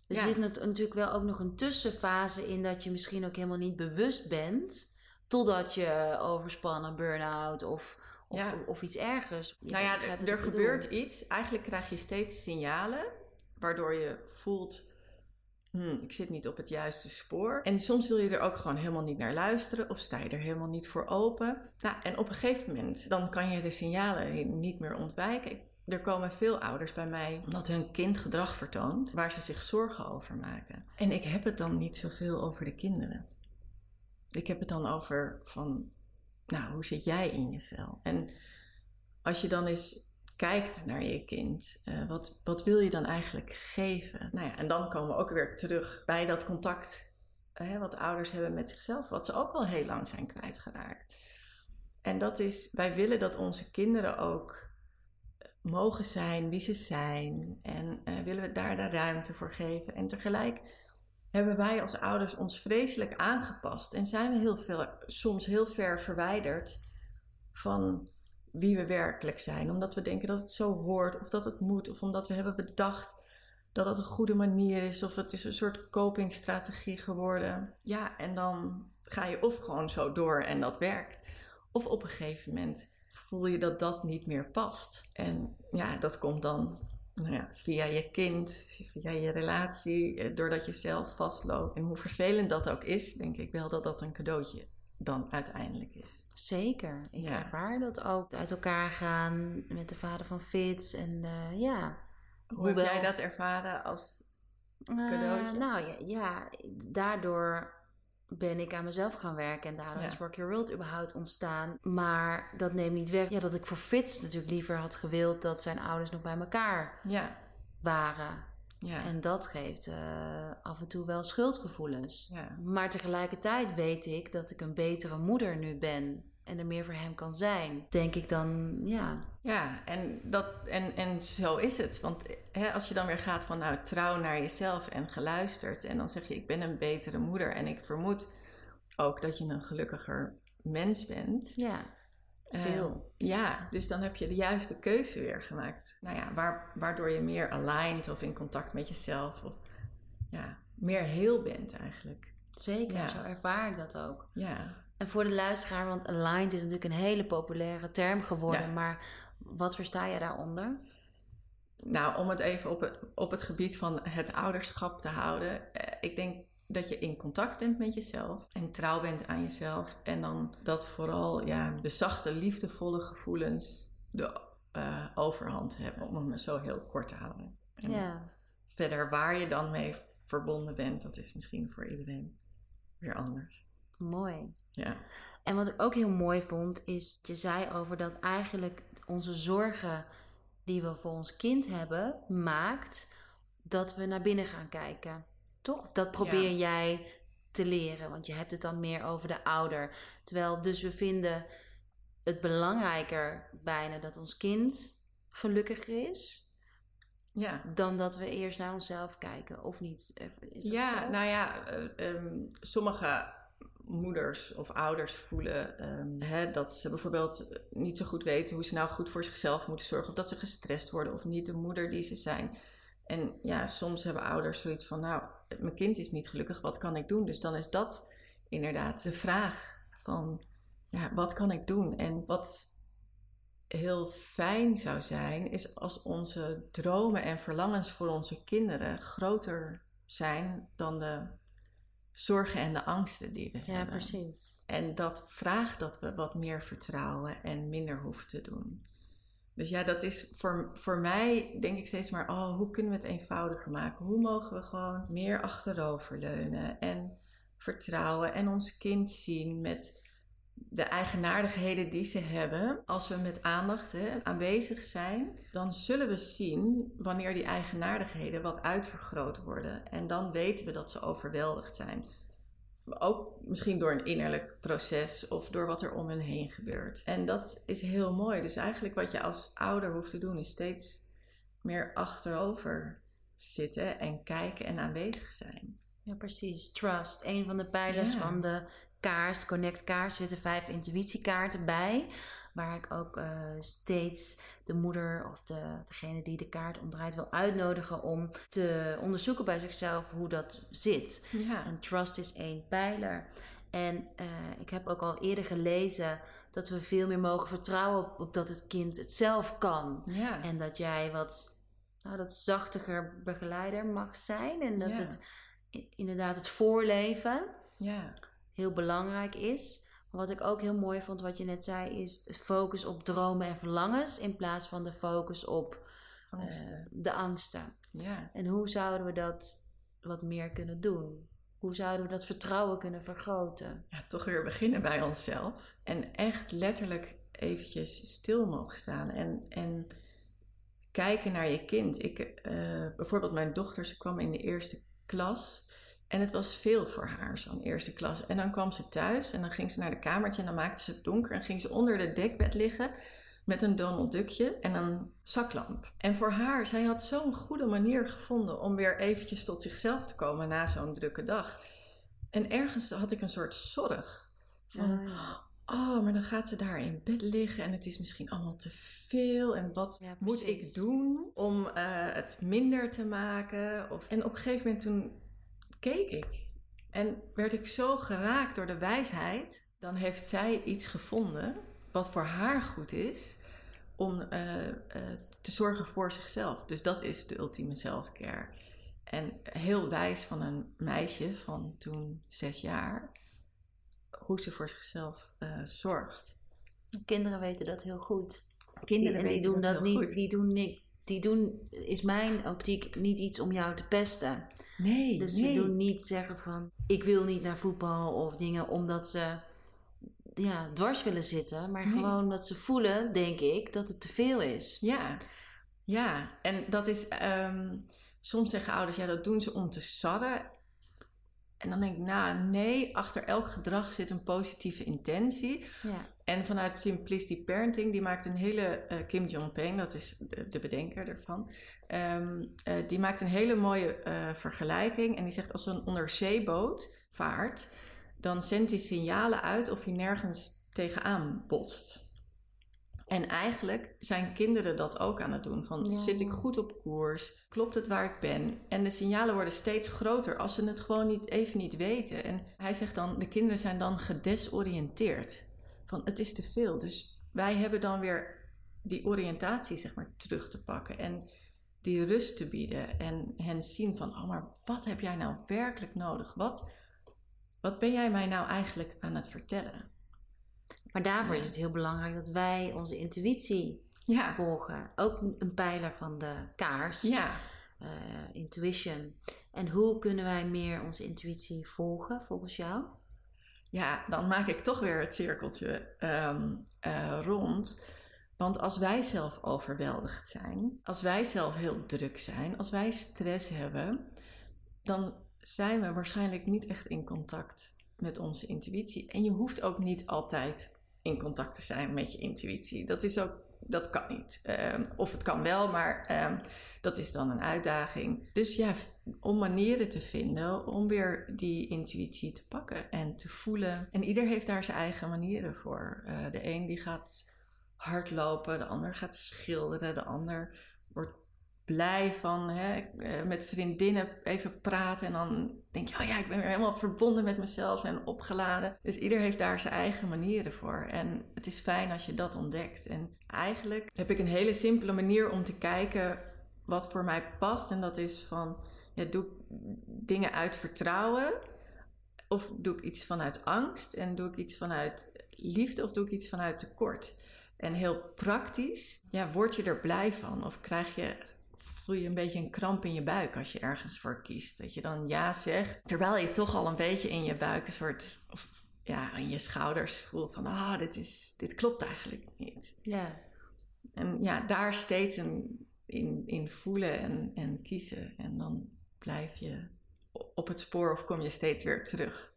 Dus Ja. er zit nat- natuurlijk wel ook nog een tussenfase in dat je misschien ook helemaal niet bewust bent. Totdat je overspannen, burn-out of, of, Ja. of iets ergers. Je Nou ja, er, er bedoel. gebeurt iets. Eigenlijk krijg je steeds signalen waardoor je voelt, hmm, ik zit niet op het juiste spoor. En soms wil je er ook gewoon helemaal niet naar luisteren of sta je er helemaal niet voor open. Nou, en op een gegeven moment, dan kan je de signalen niet meer ontwijken. Er komen veel ouders bij mij omdat hun kind gedrag vertoont waar ze zich zorgen over maken. En ik heb het dan niet zoveel over de kinderen. Ik heb het dan over van, nou, hoe zit jij in je vel? En als je dan eens kijkt naar je kind, eh, wat, wat wil je dan eigenlijk geven? Nou ja, en dan komen we ook weer terug bij dat contact eh, wat ouders hebben met zichzelf, wat ze ook al heel lang zijn kwijtgeraakt. En dat is, wij willen dat onze kinderen ook eh, mogen zijn wie ze zijn en willen we daar de ruimte voor geven. En tegelijk hebben wij als ouders ons vreselijk aangepast en zijn we heel veel, soms heel ver verwijderd van wie we werkelijk zijn. Omdat we denken dat het zo hoort of dat het moet. Of omdat we hebben bedacht dat het een goede manier is. Of het is een soort copingstrategie geworden. Ja, en dan ga je of gewoon zo door en dat werkt. Of op een gegeven moment voel je dat dat niet meer past. En ja, dat komt dan nou ja, via je kind, via je relatie, eh, doordat je zelf vastloopt. En hoe vervelend dat ook is, denk ik wel dat dat een cadeautje dan uiteindelijk is. Zeker. Ik Ja. ervaar dat ook. Uit elkaar gaan met de vader van Fitz. En eh, ja, Hoe heb jij dat ervaren als cadeautje? Uh, nou ja, ja, daardoor ben ik aan mezelf gaan werken en daardoor is Rock Your World überhaupt ontstaan. Maar dat neemt niet weg ja, dat ik voor Fitz natuurlijk liever had gewild dat zijn ouders nog bij elkaar ja. waren. Ja. En dat geeft uh, af en toe wel schuldgevoelens. Ja. Maar tegelijkertijd weet ik dat ik een betere moeder nu ben en er meer voor hem kan zijn, denk ik dan, ja. Ja, en, dat, en, en zo is het. Want hè, als je dan weer gaat van nou trouw naar jezelf en geluisterd en dan zeg je ik ben een betere moeder en ik vermoed ook dat je een gelukkiger mens bent. Ja. Veel. Uh, ja, dus dan heb je de juiste keuze weer gemaakt. Nou ja, waar, waardoor je meer aligned of in contact met jezelf of ja, meer heel bent eigenlijk. Zeker, zo ervaar ik dat ook. Ja. En voor de luisteraar, want aligned is natuurlijk een hele populaire term geworden, maar wat versta je daaronder? Nou, om het even op het, op het gebied van het ouderschap te houden. Eh, ik denk dat je in contact bent met jezelf en trouw bent aan jezelf. En dan dat vooral ja, de zachte, liefdevolle gevoelens de uh, overhand hebben, om het zo heel kort te houden. En ja. Verder waar je dan mee verbonden bent, dat is misschien voor iedereen weer anders. Mooi. Ja. En wat ik ook heel mooi vond, is je zei over dat eigenlijk onze zorgen die we voor ons kind hebben, maakt dat we naar binnen gaan kijken. Toch? Dat probeer jij te leren, want je hebt het dan meer over de ouder. Terwijl dus we vinden het belangrijker bijna dat ons kind gelukkiger is. Ja. Dan dat we eerst naar onszelf kijken, of niet? Is dat ja, zo? nou ja, um, sommige moeders of ouders voelen um, hè, dat ze bijvoorbeeld niet zo goed weten hoe ze nou goed voor zichzelf moeten zorgen. Of dat ze gestrest worden of niet de moeder die ze zijn. En ja, soms hebben ouders zoiets van, nou, mijn kind is niet gelukkig, wat kan ik doen? Dus dan is dat inderdaad de vraag van, ja, wat kan ik doen? En wat heel fijn zou zijn, is als onze dromen en verlangens voor onze kinderen groter zijn dan de zorgen en de angsten die we ja, hebben. Ja, precies. En dat vraagt dat we wat meer vertrouwen en minder hoeven te doen. Dus ja, dat is voor, voor mij denk ik steeds maar, oh, hoe kunnen we het eenvoudiger maken? Hoe mogen we gewoon meer achteroverleunen en vertrouwen en ons kind zien met de eigenaardigheden die ze hebben. Als we met aandacht hè, aanwezig zijn, dan zullen we zien wanneer die eigenaardigheden wat uitvergroot worden. En dan weten we dat ze overweldigd zijn. Ook misschien door een innerlijk proces of door wat er om hen heen gebeurt. En dat is heel mooi. Dus eigenlijk wat je als ouder hoeft te doen, is steeds meer achterover zitten en kijken en aanwezig zijn. Ja, precies. Trust. Een van de pijlers Ja. van de kaars, Connect kaars, zitten vijf intuïtiekaarten bij. Waar ik ook eh, steeds de moeder of de, degene die de kaart omdraait wil uitnodigen om te onderzoeken bij zichzelf hoe dat zit. Ja. En trust is één pijler. En eh, ik heb ook al eerder gelezen dat we veel meer mogen vertrouwen op, op dat het kind het zelf kan. Ja. En dat jij wat nou, dat zachtiger begeleider mag zijn. En dat Ja. het inderdaad het voorleven ja. Heel belangrijk is. Maar wat ik ook heel mooi vond, wat je net zei, is focus op dromen en verlangens in plaats van de focus op eh, de angsten. ja. En hoe zouden we dat wat meer kunnen doen? Hoe zouden we dat vertrouwen kunnen vergroten? ja, toch weer beginnen bij onszelf. En echt letterlijk eventjes stil mogen staan. En, en kijken naar je kind. Ik, eh, bijvoorbeeld mijn dochter, ze kwam in de eerste klas. En het was veel voor haar, zo'n eerste klas. En dan kwam ze thuis en dan ging ze naar de kamertje en dan maakte ze het donker. En ging ze onder de dekbed liggen met een Donald Duckje en een zaklamp. En voor haar, zij had zo'n goede manier gevonden om weer eventjes tot zichzelf te komen na zo'n drukke dag. En ergens had ik een soort zorg. Van, oh, maar dan gaat ze daar in bed liggen en het is misschien allemaal te veel. En wat Ja, moet ik doen om eh, het minder te maken? Of, en op een gegeven moment toen keek ik en werd ik zo geraakt door de wijsheid. Dan heeft zij iets gevonden wat voor haar goed is om eh, eh, te zorgen voor zichzelf. Dus dat is de ultieme selfcare. En heel wijs van een meisje van toen zes jaar, hoe ze voor zichzelf eh, zorgt. Kinderen weten dat heel goed. Kinderen en die weten doen dat niet. goed. Die doen. Die doen, is mijn optiek, niet iets om jou te pesten. Nee, Dus nee. ze doen niet zeggen van, ik wil niet naar voetbal of dingen omdat ze ja, dwars willen zitten. Maar Nee. gewoon dat ze voelen, denk ik, dat het te veel is. Ja, ja. En dat is, ehm, soms zeggen ouders, ja, dat doen ze om te sarren. En dan denk ik, nou, nee, achter elk gedrag zit een positieve intentie. Ja. En vanuit Simplicity Parenting, die maakt een hele, eh, Kim Jong Payne, dat is de, de bedenker ervan, ehm, eh, die maakt een hele mooie eh, vergelijking. En die zegt, als een onderzeeboot vaart, dan zendt hij signalen uit of hij nergens tegenaan botst. En eigenlijk zijn kinderen dat ook aan het doen. Van Ja. zit ik goed op koers? Klopt het waar ik ben? En de signalen worden steeds groter als ze het gewoon niet, even niet weten. En hij zegt dan, de kinderen zijn dan gedesoriënteerd. Van het is te veel. Dus wij hebben dan weer die oriëntatie zeg maar terug te pakken. En die rust te bieden. En hen zien van, oh maar wat heb jij nou werkelijk nodig? Wat, wat ben jij mij nou eigenlijk aan het vertellen? Maar daarvoor is het heel belangrijk dat wij onze intuïtie Ja, volgen. Ook een pijler van de kaars. ja. eh, intuition. En hoe kunnen wij meer onze intuïtie volgen volgens jou? Ja, dan maak ik toch weer het cirkeltje ehm, eh, rond. Want als wij zelf overweldigd zijn, als wij zelf heel druk zijn, als wij stress hebben, dan zijn we waarschijnlijk niet echt in contact met onze intuïtie. En je hoeft ook niet altijd in contact te zijn met je intuïtie. Dat is ook, dat kan niet. Ehm, of het kan wel, maar ehm, dat is dan een uitdaging. Dus ja, om manieren te vinden om weer die intuïtie te pakken en te voelen. En ieder heeft daar zijn eigen manieren voor. Eh, de een die gaat hardlopen, de ander gaat schilderen, de ander wordt blij van hè, eh, met vriendinnen even praten. En dan denk je, oh ja, ik ben weer helemaal verbonden met mezelf en opgeladen. Dus ieder heeft daar zijn eigen manieren voor. En het is fijn als je dat ontdekt. En eigenlijk heb ik een hele simpele manier om te kijken wat voor mij past. En dat is van, ja, doe ik dingen uit vertrouwen? Of doe ik iets vanuit angst? En doe ik iets vanuit liefde? Of doe ik iets vanuit tekort? En heel praktisch, ja, word je er blij van? Of krijg je, voel je een beetje een kramp in je buik als je ergens voor kiest? Dat je dan ja zegt, terwijl je toch al een beetje in je buik een soort, of ja, in je schouders voelt van, ah, dit, is, dit klopt eigenlijk niet. Ja. En ja, daar steeds een, in, in voelen en, en kiezen. En dan blijf je op het spoor of kom je steeds weer terug.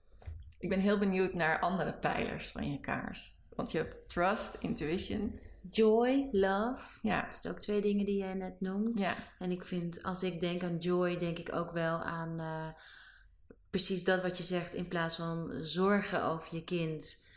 Ik ben heel benieuwd naar andere pijlers van je kaars. Want je hebt trust, intuition. Joy, love. Ja, Dat zijn ook twee dingen die jij net noemt. ja, En ik vind, als ik denk aan joy, denk ik ook wel aan eh, precies dat wat je zegt. In plaats van zorgen over je kind,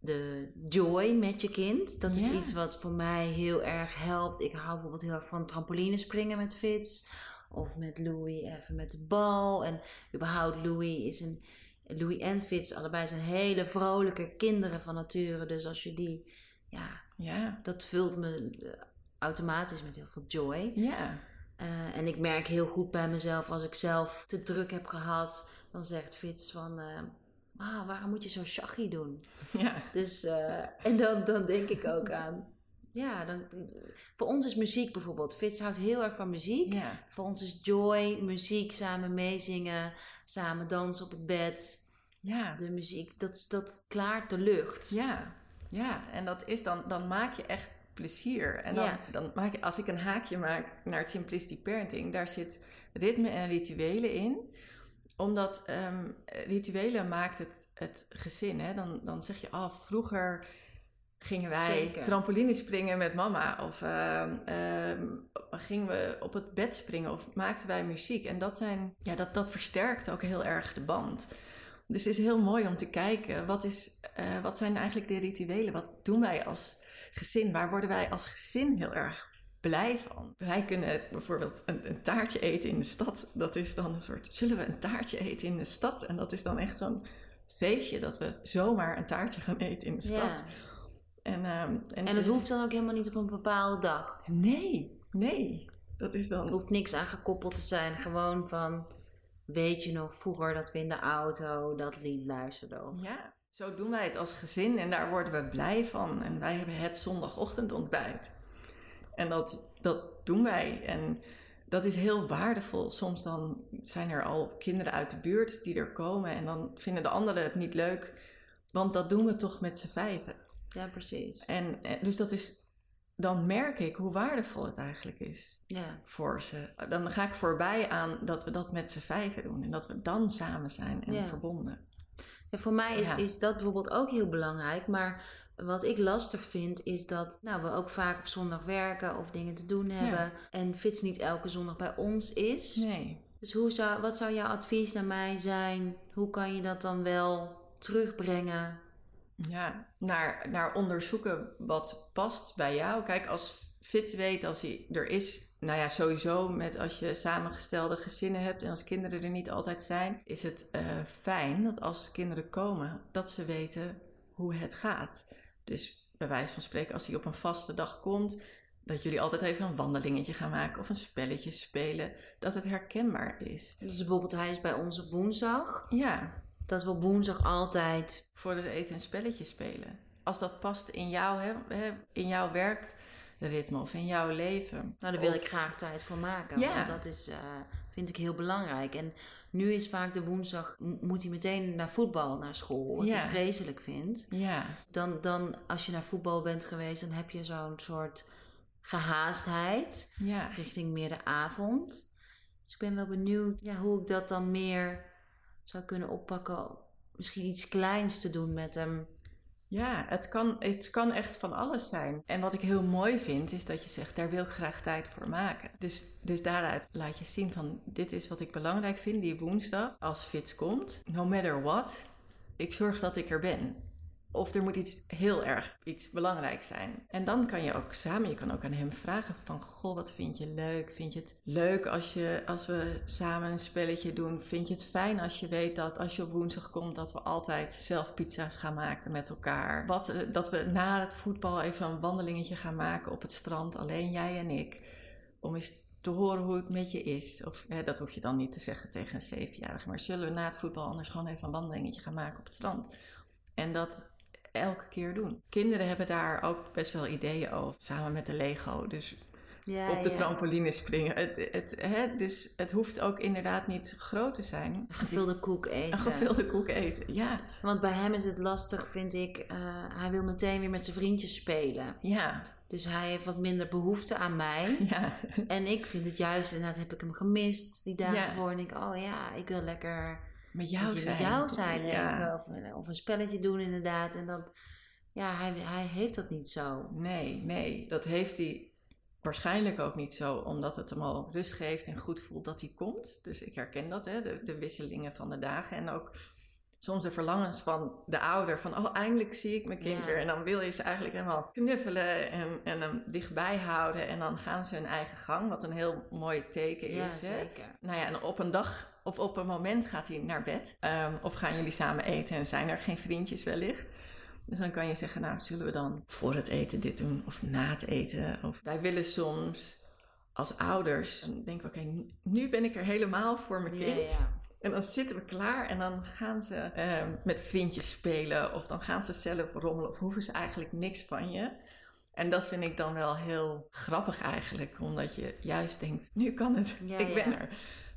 de joy met je kind. Dat is Ja. iets wat voor mij heel erg helpt. Ik hou bijvoorbeeld heel erg van trampolinespringen met Fitz. Of met Louis even met de bal. En überhaupt Louis is een... Louis en Fitz, allebei zijn hele vrolijke kinderen van nature. Dus als je die... Ja, ja, dat vult me eh, automatisch met heel veel joy. ja. Eh, en ik merk heel goed bij mezelf, als ik zelf te druk heb gehad, dan zegt Fitz van, eh, ah, waarom moet je zo shaggy doen? ja. Dus, en dan, dan denk ik ook aan, ja, dan, voor ons is muziek bijvoorbeeld, Fitz houdt heel erg van muziek. ja. Voor ons is joy, muziek, samen meezingen, samen dansen op het bed. ja. De muziek, dat, dat klaart de lucht. Ja, ja. En dat is dan, dan maak je echt plezier. En dan, Ja. dan maak je, als ik een haakje maak naar het Simplicity Parenting, daar zit ritme en rituelen in. Omdat ehm, rituelen maakt het, het gezin. Hè? Dan, dan zeg je, oh, vroeger gingen wij Zeker. trampoline springen met mama. Of ehm, ehm, gingen we op het bed springen of maakten wij muziek. En dat, zijn, ja, dat, dat versterkt ook heel erg de band. Dus het is heel mooi om te kijken, wat, is, eh, wat zijn eigenlijk de rituelen? Wat doen wij als gezin? Waar worden wij als gezin heel erg blij van? Wij kunnen bijvoorbeeld een, een taartje eten in de stad. Dat is dan een soort, zullen we een taartje eten in de stad? En dat is dan echt zo'n feestje dat we zomaar een taartje gaan eten in de stad. Ja. En, ehm, en, En het hoeft dan ook helemaal niet op een bepaalde dag. Nee, nee. Dat is dan... Er hoeft niks aan gekoppeld te zijn. Gewoon van, weet je nog, vroeger dat we in de auto dat lied luisterden. Of... Ja, zo doen wij het als gezin en daar worden we blij van. En wij hebben het zondagochtendontbijt. En dat, dat doen wij. En dat is heel waardevol. Soms dan zijn er al kinderen uit de buurt die er komen en dan vinden de anderen het niet leuk. Want dat doen we toch met z'n vijven. Ja, precies. En eh, dus dat is, dan merk ik hoe waardevol het eigenlijk is Ja, voor ze. Dan ga ik voorbij aan dat we dat met z'n vijven doen en dat we dan samen zijn en Ja. verbonden. En voor mij is, Ja. is dat bijvoorbeeld ook heel belangrijk. Maar wat ik lastig vind, is dat nou, we ook vaak op zondag werken of dingen te doen hebben. En Fits niet elke zondag bij ons is. Nee. Dus hoe zou, wat zou jouw advies naar mij zijn? Hoe kan je dat dan wel terugbrengen? Ja, naar, naar onderzoeken wat past bij jou. Kijk, als Fitz weet als hij er is, nou ja, sowieso met als je samengestelde gezinnen hebt en als kinderen er niet altijd zijn, is het eh, fijn dat als kinderen komen, dat ze weten hoe het gaat. Dus bij wijze van spreken, als hij op een vaste dag komt, dat jullie altijd even een wandelingetje gaan maken of een spelletje spelen, dat het herkenbaar is. Dus bijvoorbeeld hij is bij ons op woensdag. Ja, Dat we op woensdag altijd... voor het eten een spelletje spelen. Als dat past in jouw, hè, in jouw werkritme of in jouw leven. Nou, daar wil Of- ik graag tijd voor maken. Ja. Want dat is, eh, vind ik heel belangrijk. En nu is vaak de woensdag... moet hij meteen naar voetbal, naar school. Wat Ja. hij vreselijk vindt. Ja, dan, dan als je naar voetbal bent geweest, dan heb je zo'n soort gehaastheid ja. richting meer de avond. Dus ik ben wel benieuwd ja, hoe ik dat dan meer zou kunnen oppakken. Misschien iets kleins te doen met hem. Ja, het kan, het kan echt van alles zijn. En wat ik heel mooi vind, is dat je zegt, daar wil ik graag tijd voor maken. Dus, dus daaruit laat je zien van, dit is wat ik belangrijk vind, die woensdag, als Fits komt. No matter what, ik zorg dat ik er ben. Of er moet iets heel erg, iets belangrijks zijn. En dan kan je ook samen, je kan ook aan hem vragen van... Goh, wat vind je leuk? Vind je het leuk als, je, als we samen een spelletje doen? Vind je het fijn als je weet dat als je op woensdag komt... dat we altijd zelf pizza's gaan maken met elkaar? Wat, eh, dat we na het voetbal even een wandelingetje gaan maken op het strand. Alleen jij en ik. Om eens te horen hoe het met je is. Of hè, dat hoef je dan niet te zeggen tegen een zevenjarige. Maar zullen we na het voetbal anders gewoon even een wandelingetje gaan maken op het strand? En dat elke keer doen. Kinderen hebben daar ook best wel ideeën over. Samen met de Lego. Dus Ja, op de trampoline springen. Het, het, hè, dus het hoeft ook inderdaad niet groot te zijn. Gevulde koek eten. Een gevulde koek eten, ja. Want bij hem is het lastig, vind ik. eh, hij wil meteen weer met zijn vriendjes spelen. Ja, Dus hij heeft wat minder behoefte aan mij. ja. En ik vind het juist, inderdaad heb ik hem gemist die dagen Ja. voor. En ik, oh ja, ik wil lekker Met jou zijn. met jou zijn. Ja. Even, of, een- of een spelletje doen inderdaad. En dat, ja, hij, hij heeft dat niet zo. Nee, nee. Dat heeft hij waarschijnlijk ook niet zo. Omdat het hem al rust geeft en goed voelt dat hij komt. Dus ik herken dat, hè. De, de wisselingen van de dagen. En ook soms de verlangens van de ouder. Van, oh, eindelijk zie ik mijn kind Ja. En dan wil je ze eigenlijk helemaal knuffelen en, en hem dichtbij houden. En dan gaan ze hun eigen gang. Wat een heel mooi teken Ja, is, hè. zeker. Nou ja, en op een dag of op een moment gaat hij naar bed. Ehm, of gaan jullie samen eten en zijn er geen vriendjes wellicht. Dus dan kan je zeggen, nou, zullen we dan voor het eten dit doen of na het eten? Of wij willen soms als ouders, dan denken oké, nu ben ik er helemaal voor mijn Ja, kind. ja. En dan zitten we klaar en dan gaan ze ehm, met vriendjes spelen of dan gaan ze zelf rommelen of hoeven ze eigenlijk niks van je. En dat vind ik dan wel heel grappig eigenlijk, omdat je juist denkt, nu kan het, Ja, ik ben ja. er.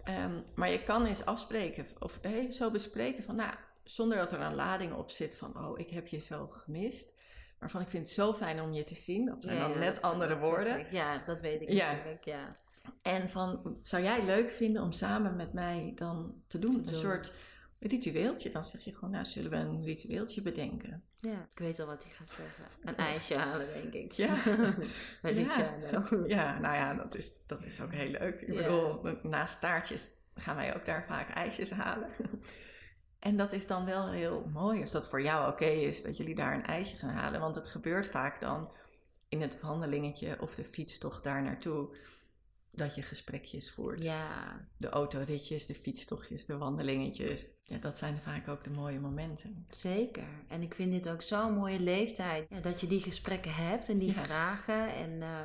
Ehm, maar je kan eens afspreken of hey, zo bespreken van, nou, zonder dat er een lading op zit van, oh, ik heb je zo gemist. Maar van, ik vind het zo fijn om je te zien. Dat zijn Ja, dan net andere woorden. ik. Ja, dat weet ik natuurlijk, ja. En van, zou jij leuk vinden om samen met mij dan te doen? Een Doen. soort ritueeltje. Dan zeg je gewoon, nou, zullen we een ritueeltje bedenken? Ja, ik weet al wat hij gaat zeggen. Een ijsje halen, denk ik. Ja. Bij Ja. Ja, nou ja, dat is, dat is ook heel leuk. Ik Ja. bedoel, naast taartjes gaan wij ook daar vaak ijsjes halen. En dat is dan wel heel mooi als dat voor jou oké is, dat jullie daar een ijsje gaan halen. Want het gebeurt vaak dan in het wandelingetje of de fietstocht daar naartoe, dat je gesprekjes voert. Ja, de autoritjes, de fietstochtjes, de wandelingetjes. Ja, dat zijn vaak ook de mooie momenten. zeker. En ik vind dit ook zo'n mooie leeftijd. Ja, dat je die gesprekken hebt en die Ja. vragen. En, eh,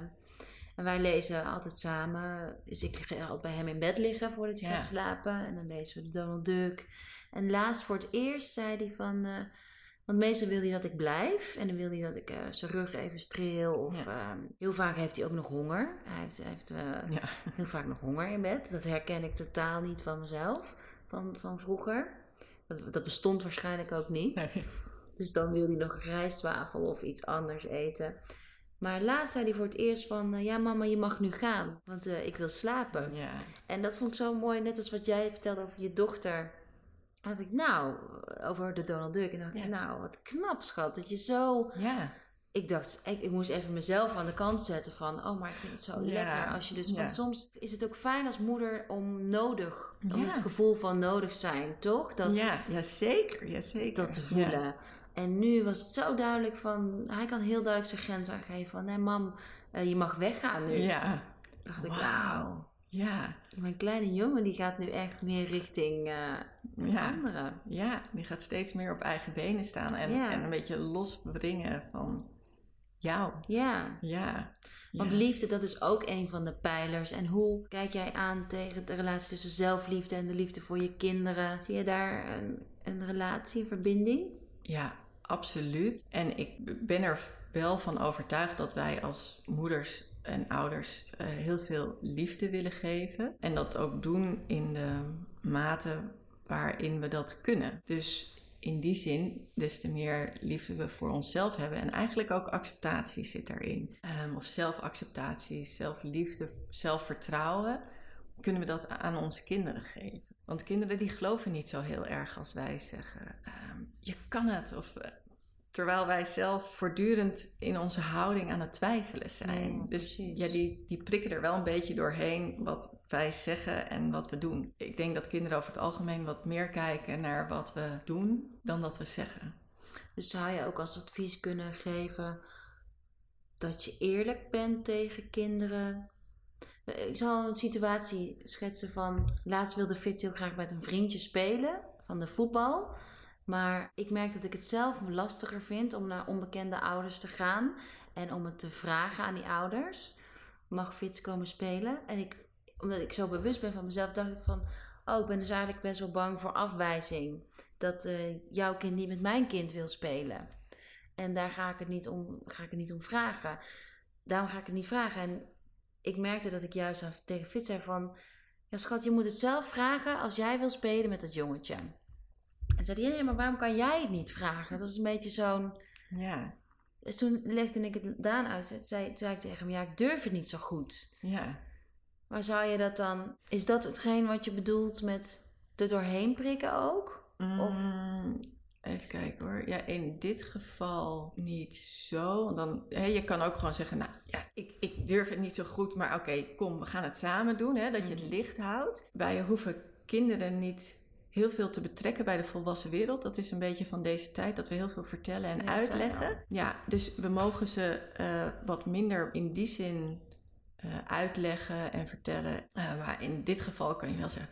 en wij lezen altijd samen. Dus ik ga altijd bij hem in bed liggen voordat hij Ja. gaat slapen. En dan lezen we de Donald Duck. En laatst voor het eerst zei hij van... eh, Want meestal wil hij dat ik blijf. En dan wil hij dat ik uh, zijn rug even streel. Of Ja. ehm, heel vaak heeft hij ook nog honger. Hij heeft, hij heeft eh, Ja. heel vaak nog honger in bed. Dat herken ik totaal niet van mezelf. Van, van vroeger. Dat, dat bestond waarschijnlijk ook niet. Nee. Dus dan wil hij nog rijstwafel of iets anders eten. Maar laatst zei hij voor het eerst van... eh, ja mama, je mag nu gaan. Want eh, ik wil slapen. Ja. En dat vond ik zo mooi, net als wat jij vertelde over je dochter. En dacht ik, nou, over de Donald Duck. En dacht ik, nou, wat knap schat. Dat je zo... Ja. Ik dacht, ik, ik moest even mezelf aan de kant zetten van... Oh, maar ik vind het zo Ja. lekker als je dus... Ja. Want soms is het ook fijn als moeder om nodig... Om Ja. het gevoel van nodig zijn, toch? Dat, ja, ja, zeker. Ja, zeker. dat te voelen. En nu was het zo duidelijk van... Hij kan heel duidelijk zijn grens aangeven van... Nee, mam, eh, je mag weggaan nu. Ja. ja. dacht ik, Wauw. Ja. Mijn kleine jongen die gaat nu echt meer richting het Ja. andere. Ja, die gaat steeds meer op eigen benen staan en, Ja. en een beetje losbrengen van jou. Ja, Ja. want liefde dat is ook een van de pijlers. En hoe kijk jij aan tegen de relatie tussen zelfliefde en de liefde voor je kinderen? Zie je daar een, een relatie, een verbinding? Ja, absoluut. En ik ben er wel van overtuigd dat wij als moeders en ouders eh, heel veel liefde willen geven. En dat ook doen in de mate waarin we dat kunnen. Dus in die zin, des te meer liefde we voor onszelf hebben. En eigenlijk ook acceptatie zit daarin. Ehm, of zelfacceptatie, zelfliefde, zelfvertrouwen. Kunnen we dat aan onze kinderen geven? Want kinderen die geloven niet zo heel erg als wij zeggen: ehm, je kan het. Of, eh, terwijl wij zelf voortdurend in onze houding aan het twijfelen zijn. Ja, dus precies. ja, die, die prikken er wel een beetje doorheen wat wij zeggen en wat we doen. Ik denk dat kinderen over het algemeen wat meer kijken naar wat we doen dan dat we zeggen. Dus zou je ook als advies kunnen geven dat je eerlijk bent tegen kinderen? Eh, Ik zal een situatie schetsen van... Laatst wilde Fitz heel graag met een vriendje spelen van de voetbal. Maar ik merk dat ik het zelf lastiger vind om naar onbekende ouders te gaan. En om het te vragen aan die ouders. Mag Fitz komen spelen? En ik, omdat ik zo bewust ben van mezelf, dacht ik van... Oh, ik ben dus eigenlijk best wel bang voor afwijzing dat eh, jouw kind niet met mijn kind wil spelen. En daar ga ik, het niet om, ga ik het niet om vragen. Daarom ga ik het niet vragen. En ik merkte dat ik juist tegen Fitz zei van... Ja schat, je moet het zelf vragen als jij wil spelen met dat jongetje. En zei hij, maar waarom kan jij het niet vragen? Dat is een beetje zo'n... Ja, Dus toen legde ik het Daan uit. Toen zei, toen zei ik tegen hem, ja, ik durf het niet zo goed. ja. Maar zou je dat dan... Is dat hetgeen wat je bedoelt met er doorheen prikken ook? Of- Mm, even kijken hoor. Ja, in dit geval niet zo. Dan, hè, je kan ook gewoon zeggen, nou ja, ik, ik durf het niet zo goed, maar oké, kom, we gaan het samen doen. Hè, dat je het Mhm. licht houdt. Wij hoeven kinderen niet heel veel te betrekken bij de volwassen wereld. Dat is een beetje van deze tijd, dat we heel veel vertellen en Ja, uitleggen. Ja, dus we mogen ze eh, wat minder in die zin eh, uitleggen en vertellen. Eh, maar in dit geval kan je wel zeggen,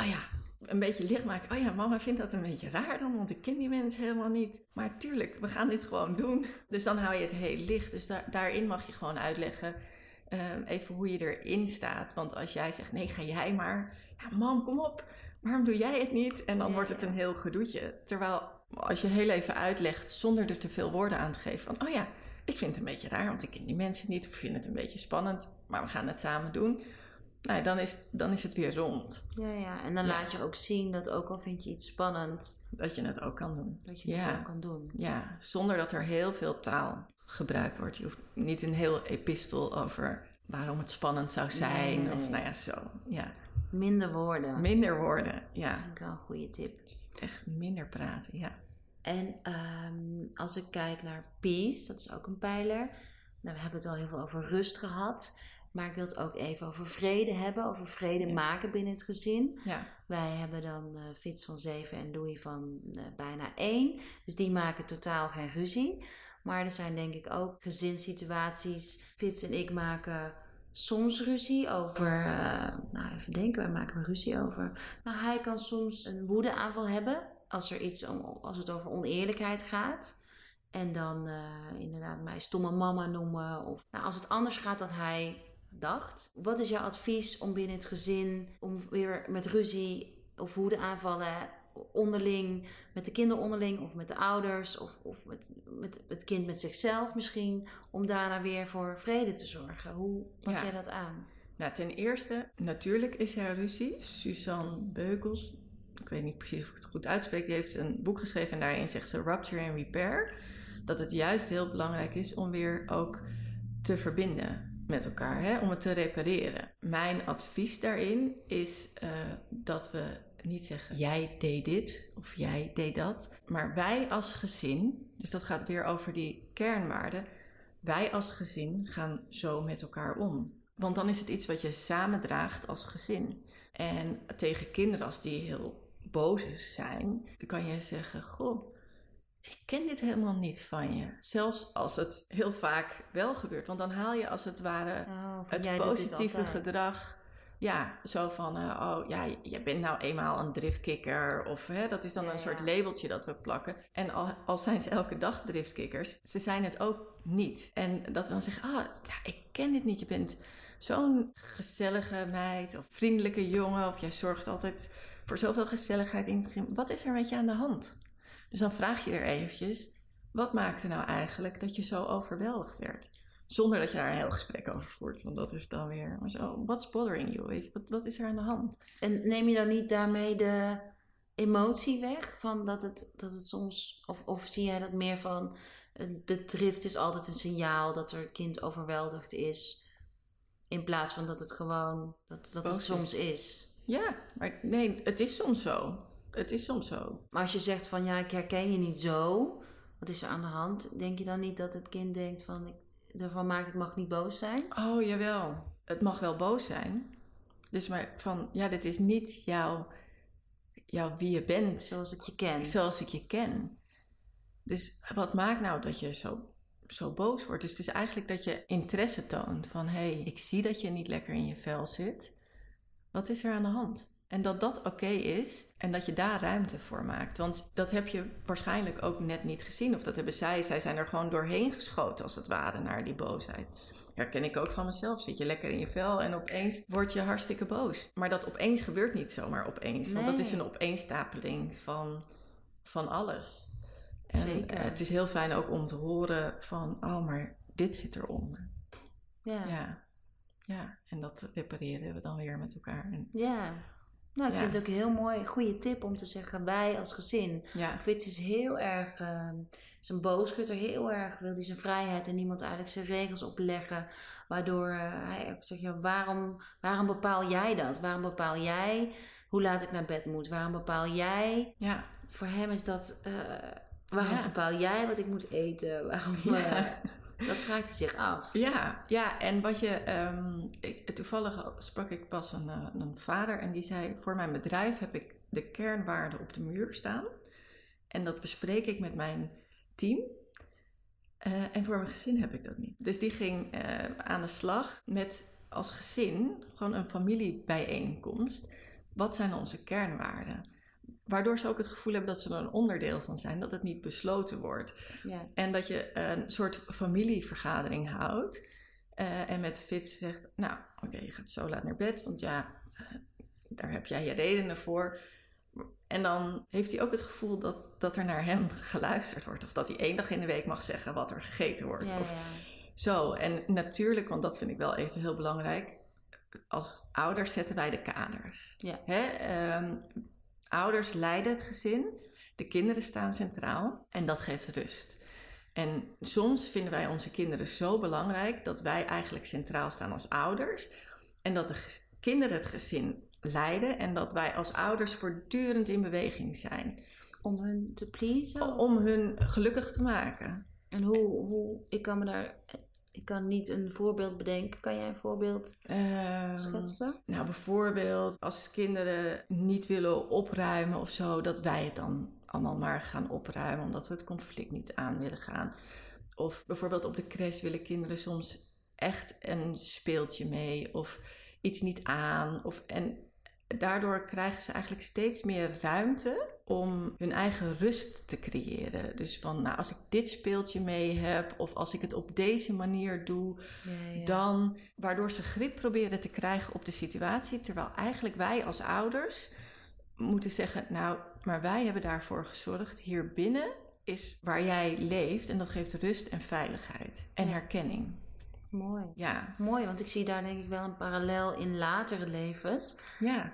oh ja, een beetje licht maken. Oh ja, mama vindt dat een beetje raar dan, want ik ken die mensen helemaal niet. Maar tuurlijk, we gaan dit gewoon doen. Dus dan hou je het heel licht. Dus daar, daarin mag je gewoon uitleggen even hoe je erin staat. Want als jij zegt, nee, ga jij maar. Ja, mam, kom op. Waarom doe jij het niet? En dan Ja, wordt het een heel gedoetje. Terwijl als je heel even uitlegt zonder er te veel woorden aan te geven van, oh ja, ik vind het een beetje raar, want ik ken die mensen niet. Of ik vind het een beetje spannend, maar we gaan het samen doen. Nou, dan is, dan is het weer rond. Ja, ja. En dan Ja. laat je ook zien dat ook al vind je iets spannend, Dat je het ook kan doen. dat je het ook kan doen. Ja, zonder dat er heel veel taal gebruikt wordt. Je hoeft niet een heel epistel over waarom het spannend zou zijn. Nee, nee, Of nou ja, zo. Ja. Minder woorden. Minder woorden. Ja, vind ik wel een goede tip. echt minder praten. Ja. En ehm, als ik kijk naar peace, dat is ook een pijler. Nou, we hebben het al heel veel over rust gehad. Maar ik wil het ook even over vrede hebben. Over vrede Ja. maken binnen het gezin. Ja. Wij hebben dan eh Fitz van 7 en Louis van eh, bijna 1. Dus die maken totaal geen ruzie. Maar er zijn denk ik ook gezinssituaties. Fitz en ik maken soms ruzie over... eh, nou, even denken, waar maken we ruzie over? Nou, hij kan soms een woedeaanval hebben. Als, er iets om, als het over oneerlijkheid gaat. En dan eh, inderdaad mij stomme mama noemen. Of nou, als het anders gaat dan hij dacht. Wat is jouw advies om binnen het gezin, om weer met ruzie of woedeaanvallen onderling, met de kinderen onderling of met de ouders of, of met, met het kind met zichzelf misschien, om daarna weer voor vrede te zorgen? Hoe pak Ja. jij dat aan? Nou, ten eerste, natuurlijk is er ruzie. Suzanne Beukels, ik weet niet precies of ik het goed uitspreek, die heeft een boek geschreven en daarin zegt ze Rupture and Repair. Dat het juist heel belangrijk is om weer ook te verbinden met elkaar, hè? om het te repareren. Mijn advies daarin is eh, dat we niet zeggen jij deed dit of jij deed dat, maar wij als gezin, dus dat gaat weer over die kernwaarden, wij als gezin gaan zo met elkaar om. Want dan is het iets wat je samen draagt als gezin. En tegen kinderen, als die heel boos zijn, dan kan je zeggen: Goh, ik ken dit helemaal niet van je. Zelfs als het heel vaak wel gebeurt. Want dan haal je als het ware Oh, het positieve gedrag. Ja, zo van, eh, oh ja, je bent nou eenmaal een driftkikker. Of hè, dat is dan Ja, een soort labeltje dat we plakken. En al, al zijn ze elke dag driftkikkers, ze zijn het ook niet. En dat we dan zeggen, ah, ja, ik ken dit niet. Je bent zo'n gezellige meid of vriendelijke jongen. Of jij zorgt altijd voor zoveel gezelligheid in het. Wat is er met je aan de hand? Dus dan vraag je er eventjes, wat maakte nou eigenlijk dat je zo overweldigd werd? Zonder dat je daar een heel gesprek over voert. Want dat is dan weer maar zo. What's bothering you? Weet je, wat, wat is er aan de hand? En neem je dan niet daarmee de emotie weg? Van dat het, dat het soms. Of, of zie jij dat meer van. De drift is altijd een signaal dat er kind overweldigd is. In plaats van dat het gewoon. Dat, dat het Boos is. soms is. Ja, maar nee, het is soms zo. Het is soms zo. Maar als je zegt van ja, ik herken je niet zo. Wat is er aan de hand? Denk je dan niet dat het kind denkt van. Ik, ervan maakt ik mag niet boos zijn? Oh, jawel. Het mag wel boos zijn. Dus maar van, ja, dit is niet jouw, jouw wie je bent. Zoals ik je ken. zoals ik je ken. Dus wat maakt nou dat je zo, zo boos wordt? Dus het is eigenlijk dat je interesse toont van... hé, hey, ik zie dat je niet lekker in je vel zit. Wat is er aan de hand? En dat dat oké is en dat je daar ruimte voor maakt. Want dat heb je waarschijnlijk ook net niet gezien. Of dat hebben zij. Zij zijn er gewoon doorheen geschoten als het ware naar die boosheid. Herken ik ook van mezelf. Zit je lekker in je vel en opeens word je hartstikke boos. Maar dat opeens gebeurt niet zomaar opeens. Want dat is een opeenstapeling van, van alles. En Zeker. eh, het is heel fijn ook om te horen van, oh, maar dit zit eronder. Ja. Ja. ja, en dat repareren we dan weer met elkaar. En, Ja. Nou, ik Ja. vind het ook een heel mooi, goede tip om te zeggen wij als gezin. ja, Fitz is heel erg, uh, zijn boosgutter heel erg, wil hij zijn vrijheid en niemand eigenlijk zijn regels opleggen. Waardoor eh, hij ook zegt, ja, waarom, waarom bepaal jij dat? Waarom bepaal jij hoe laat ik naar bed moet? Waarom bepaal jij? ja, Voor hem is dat, eh, waarom Ja. bepaal jij wat ik moet eten? Waarom, eh, Ja. Dat vraagt hij zich af. Ja, ja, en wat je. ehm, toevallig sprak ik pas een, eh, een vader en die zei: Voor mijn bedrijf heb ik de kernwaarden op de muur staan. En dat bespreek ik met mijn team. Eh, en voor mijn gezin heb ik dat niet. Dus die ging eh, aan de slag met als gezin gewoon een familiebijeenkomst. Wat zijn onze kernwaarden? Waardoor ze ook het gevoel hebben dat ze er een onderdeel van zijn, dat het niet besloten wordt. Ja. En dat je een soort familievergadering houdt. eh, en met Fitz zegt, nou oké, je gaat zo laat naar bed, want ja, eh, daar heb jij je redenen voor. En dan heeft hij ook het gevoel dat, dat er naar hem geluisterd wordt. Of dat hij één dag in de week mag zeggen wat er gegeten wordt. Ja, Of ja. zo. En natuurlijk, want dat vind ik wel even heel belangrijk. Als ouders zetten wij de kaders. Ja. Hè? ehm, ouders leiden het gezin. De kinderen staan centraal. En dat geeft rust. En soms vinden wij onze kinderen zo belangrijk dat wij eigenlijk centraal staan als ouders. En dat de kinderen het gezin leiden. En dat wij als ouders voortdurend in beweging zijn. Om hun te pleasen? Om hun gelukkig te maken. En hoe, hoe, ik kan me daar, ik kan niet een voorbeeld bedenken. Kan jij een voorbeeld Ehm, schetsen? Nou, bijvoorbeeld als kinderen niet willen opruimen of zo, dat wij het dan allemaal maar gaan opruimen, omdat we het conflict niet aan willen gaan. Of bijvoorbeeld op de crash willen kinderen soms echt een speeltje mee of iets niet aan. Of, en daardoor krijgen ze eigenlijk steeds meer ruimte om hun eigen rust te creëren. Dus van, nou, als ik dit speeltje mee heb of als ik het op deze manier doe, Ja, ja. dan waardoor ze grip proberen te krijgen op de situatie. Terwijl eigenlijk wij als ouders moeten zeggen: Nou, Maar wij hebben daarvoor gezorgd. Hier binnen is waar jij leeft en dat geeft rust en veiligheid en Ja. herkenning. Mooi. Ja, Mooi, want ik zie daar denk ik wel een parallel in latere levens. ja,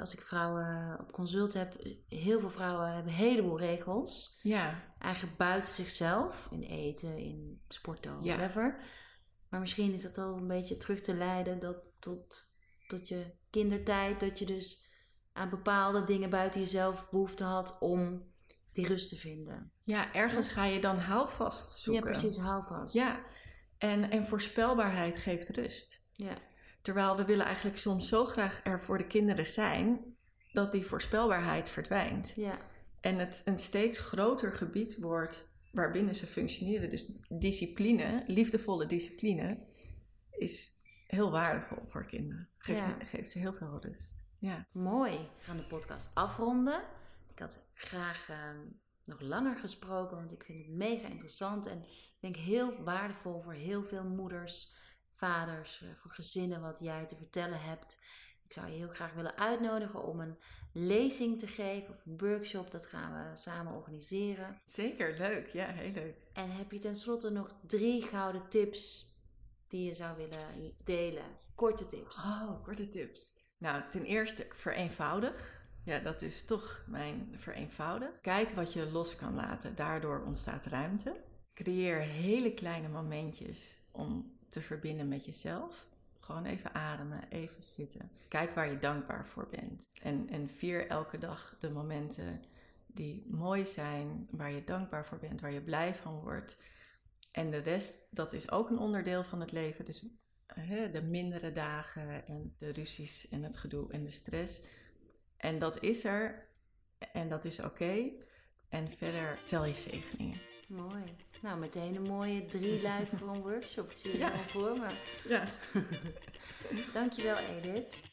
Als ik vrouwen op consult heb, heel veel vrouwen hebben een heleboel regels. ja, Eigenlijk buiten zichzelf, in eten, in sporten, Ja. whatever. Maar misschien is dat al een beetje terug te leiden dat, tot, tot je kindertijd, dat je dus aan bepaalde dingen buiten jezelf behoefte had om die rust te vinden. ja. Ergens ga je dan houvast zoeken. Ja, precies, hou vast. Ja, en, en voorspelbaarheid geeft rust. ja. Terwijl we willen eigenlijk soms zo graag er voor de kinderen zijn, dat die voorspelbaarheid verdwijnt. ja. En het een steeds groter gebied wordt waarbinnen ze functioneren. Dus discipline, liefdevolle discipline, is heel waardevol voor kinderen. Geeft, Ja. geeft ze heel veel rust. Ja. Mooi. We gaan de podcast afronden. Ik had graag ehm, nog langer gesproken, want ik vind het mega interessant. En ik denk heel waardevol voor heel veel moeders, vaders, eh, voor gezinnen wat jij te vertellen hebt. Ik zou je heel graag willen uitnodigen om een lezing te geven of een workshop. Dat gaan we samen organiseren. Zeker, leuk. Ja, heel leuk. En heb je tenslotte nog drie gouden tips die je zou willen delen? Korte tips. Oh, korte tips. Nou, ten eerste vereenvoudig. Ja, dat is toch mijn vereenvoudig. Kijk wat je los kan laten. Daardoor ontstaat ruimte. Creëer hele kleine momentjes om te verbinden met jezelf. Gewoon even ademen, even zitten. Kijk waar je dankbaar voor bent. En, en vier elke dag de momenten die mooi zijn, waar je dankbaar voor bent, waar je blij van wordt. En de rest, dat is ook een onderdeel van het leven. Dus hè, de mindere dagen en de ruzies en het gedoe en de stress. En dat is er en dat is oké. En verder tel je zegeningen. Mooi. Nou, meteen een mooie drie luik voor een workshop. Ik zie het Ja. helemaal voor me. Ja. Dankjewel, Edith.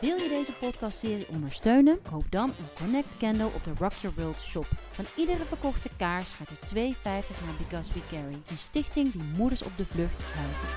Wil je deze podcastserie ondersteunen? Koop dan een Connect Candle op de Rock Your World shop. Van iedere verkochte kaars gaat er 2,50 naar Because We Carry. Een stichting die moeders op de vlucht helpt.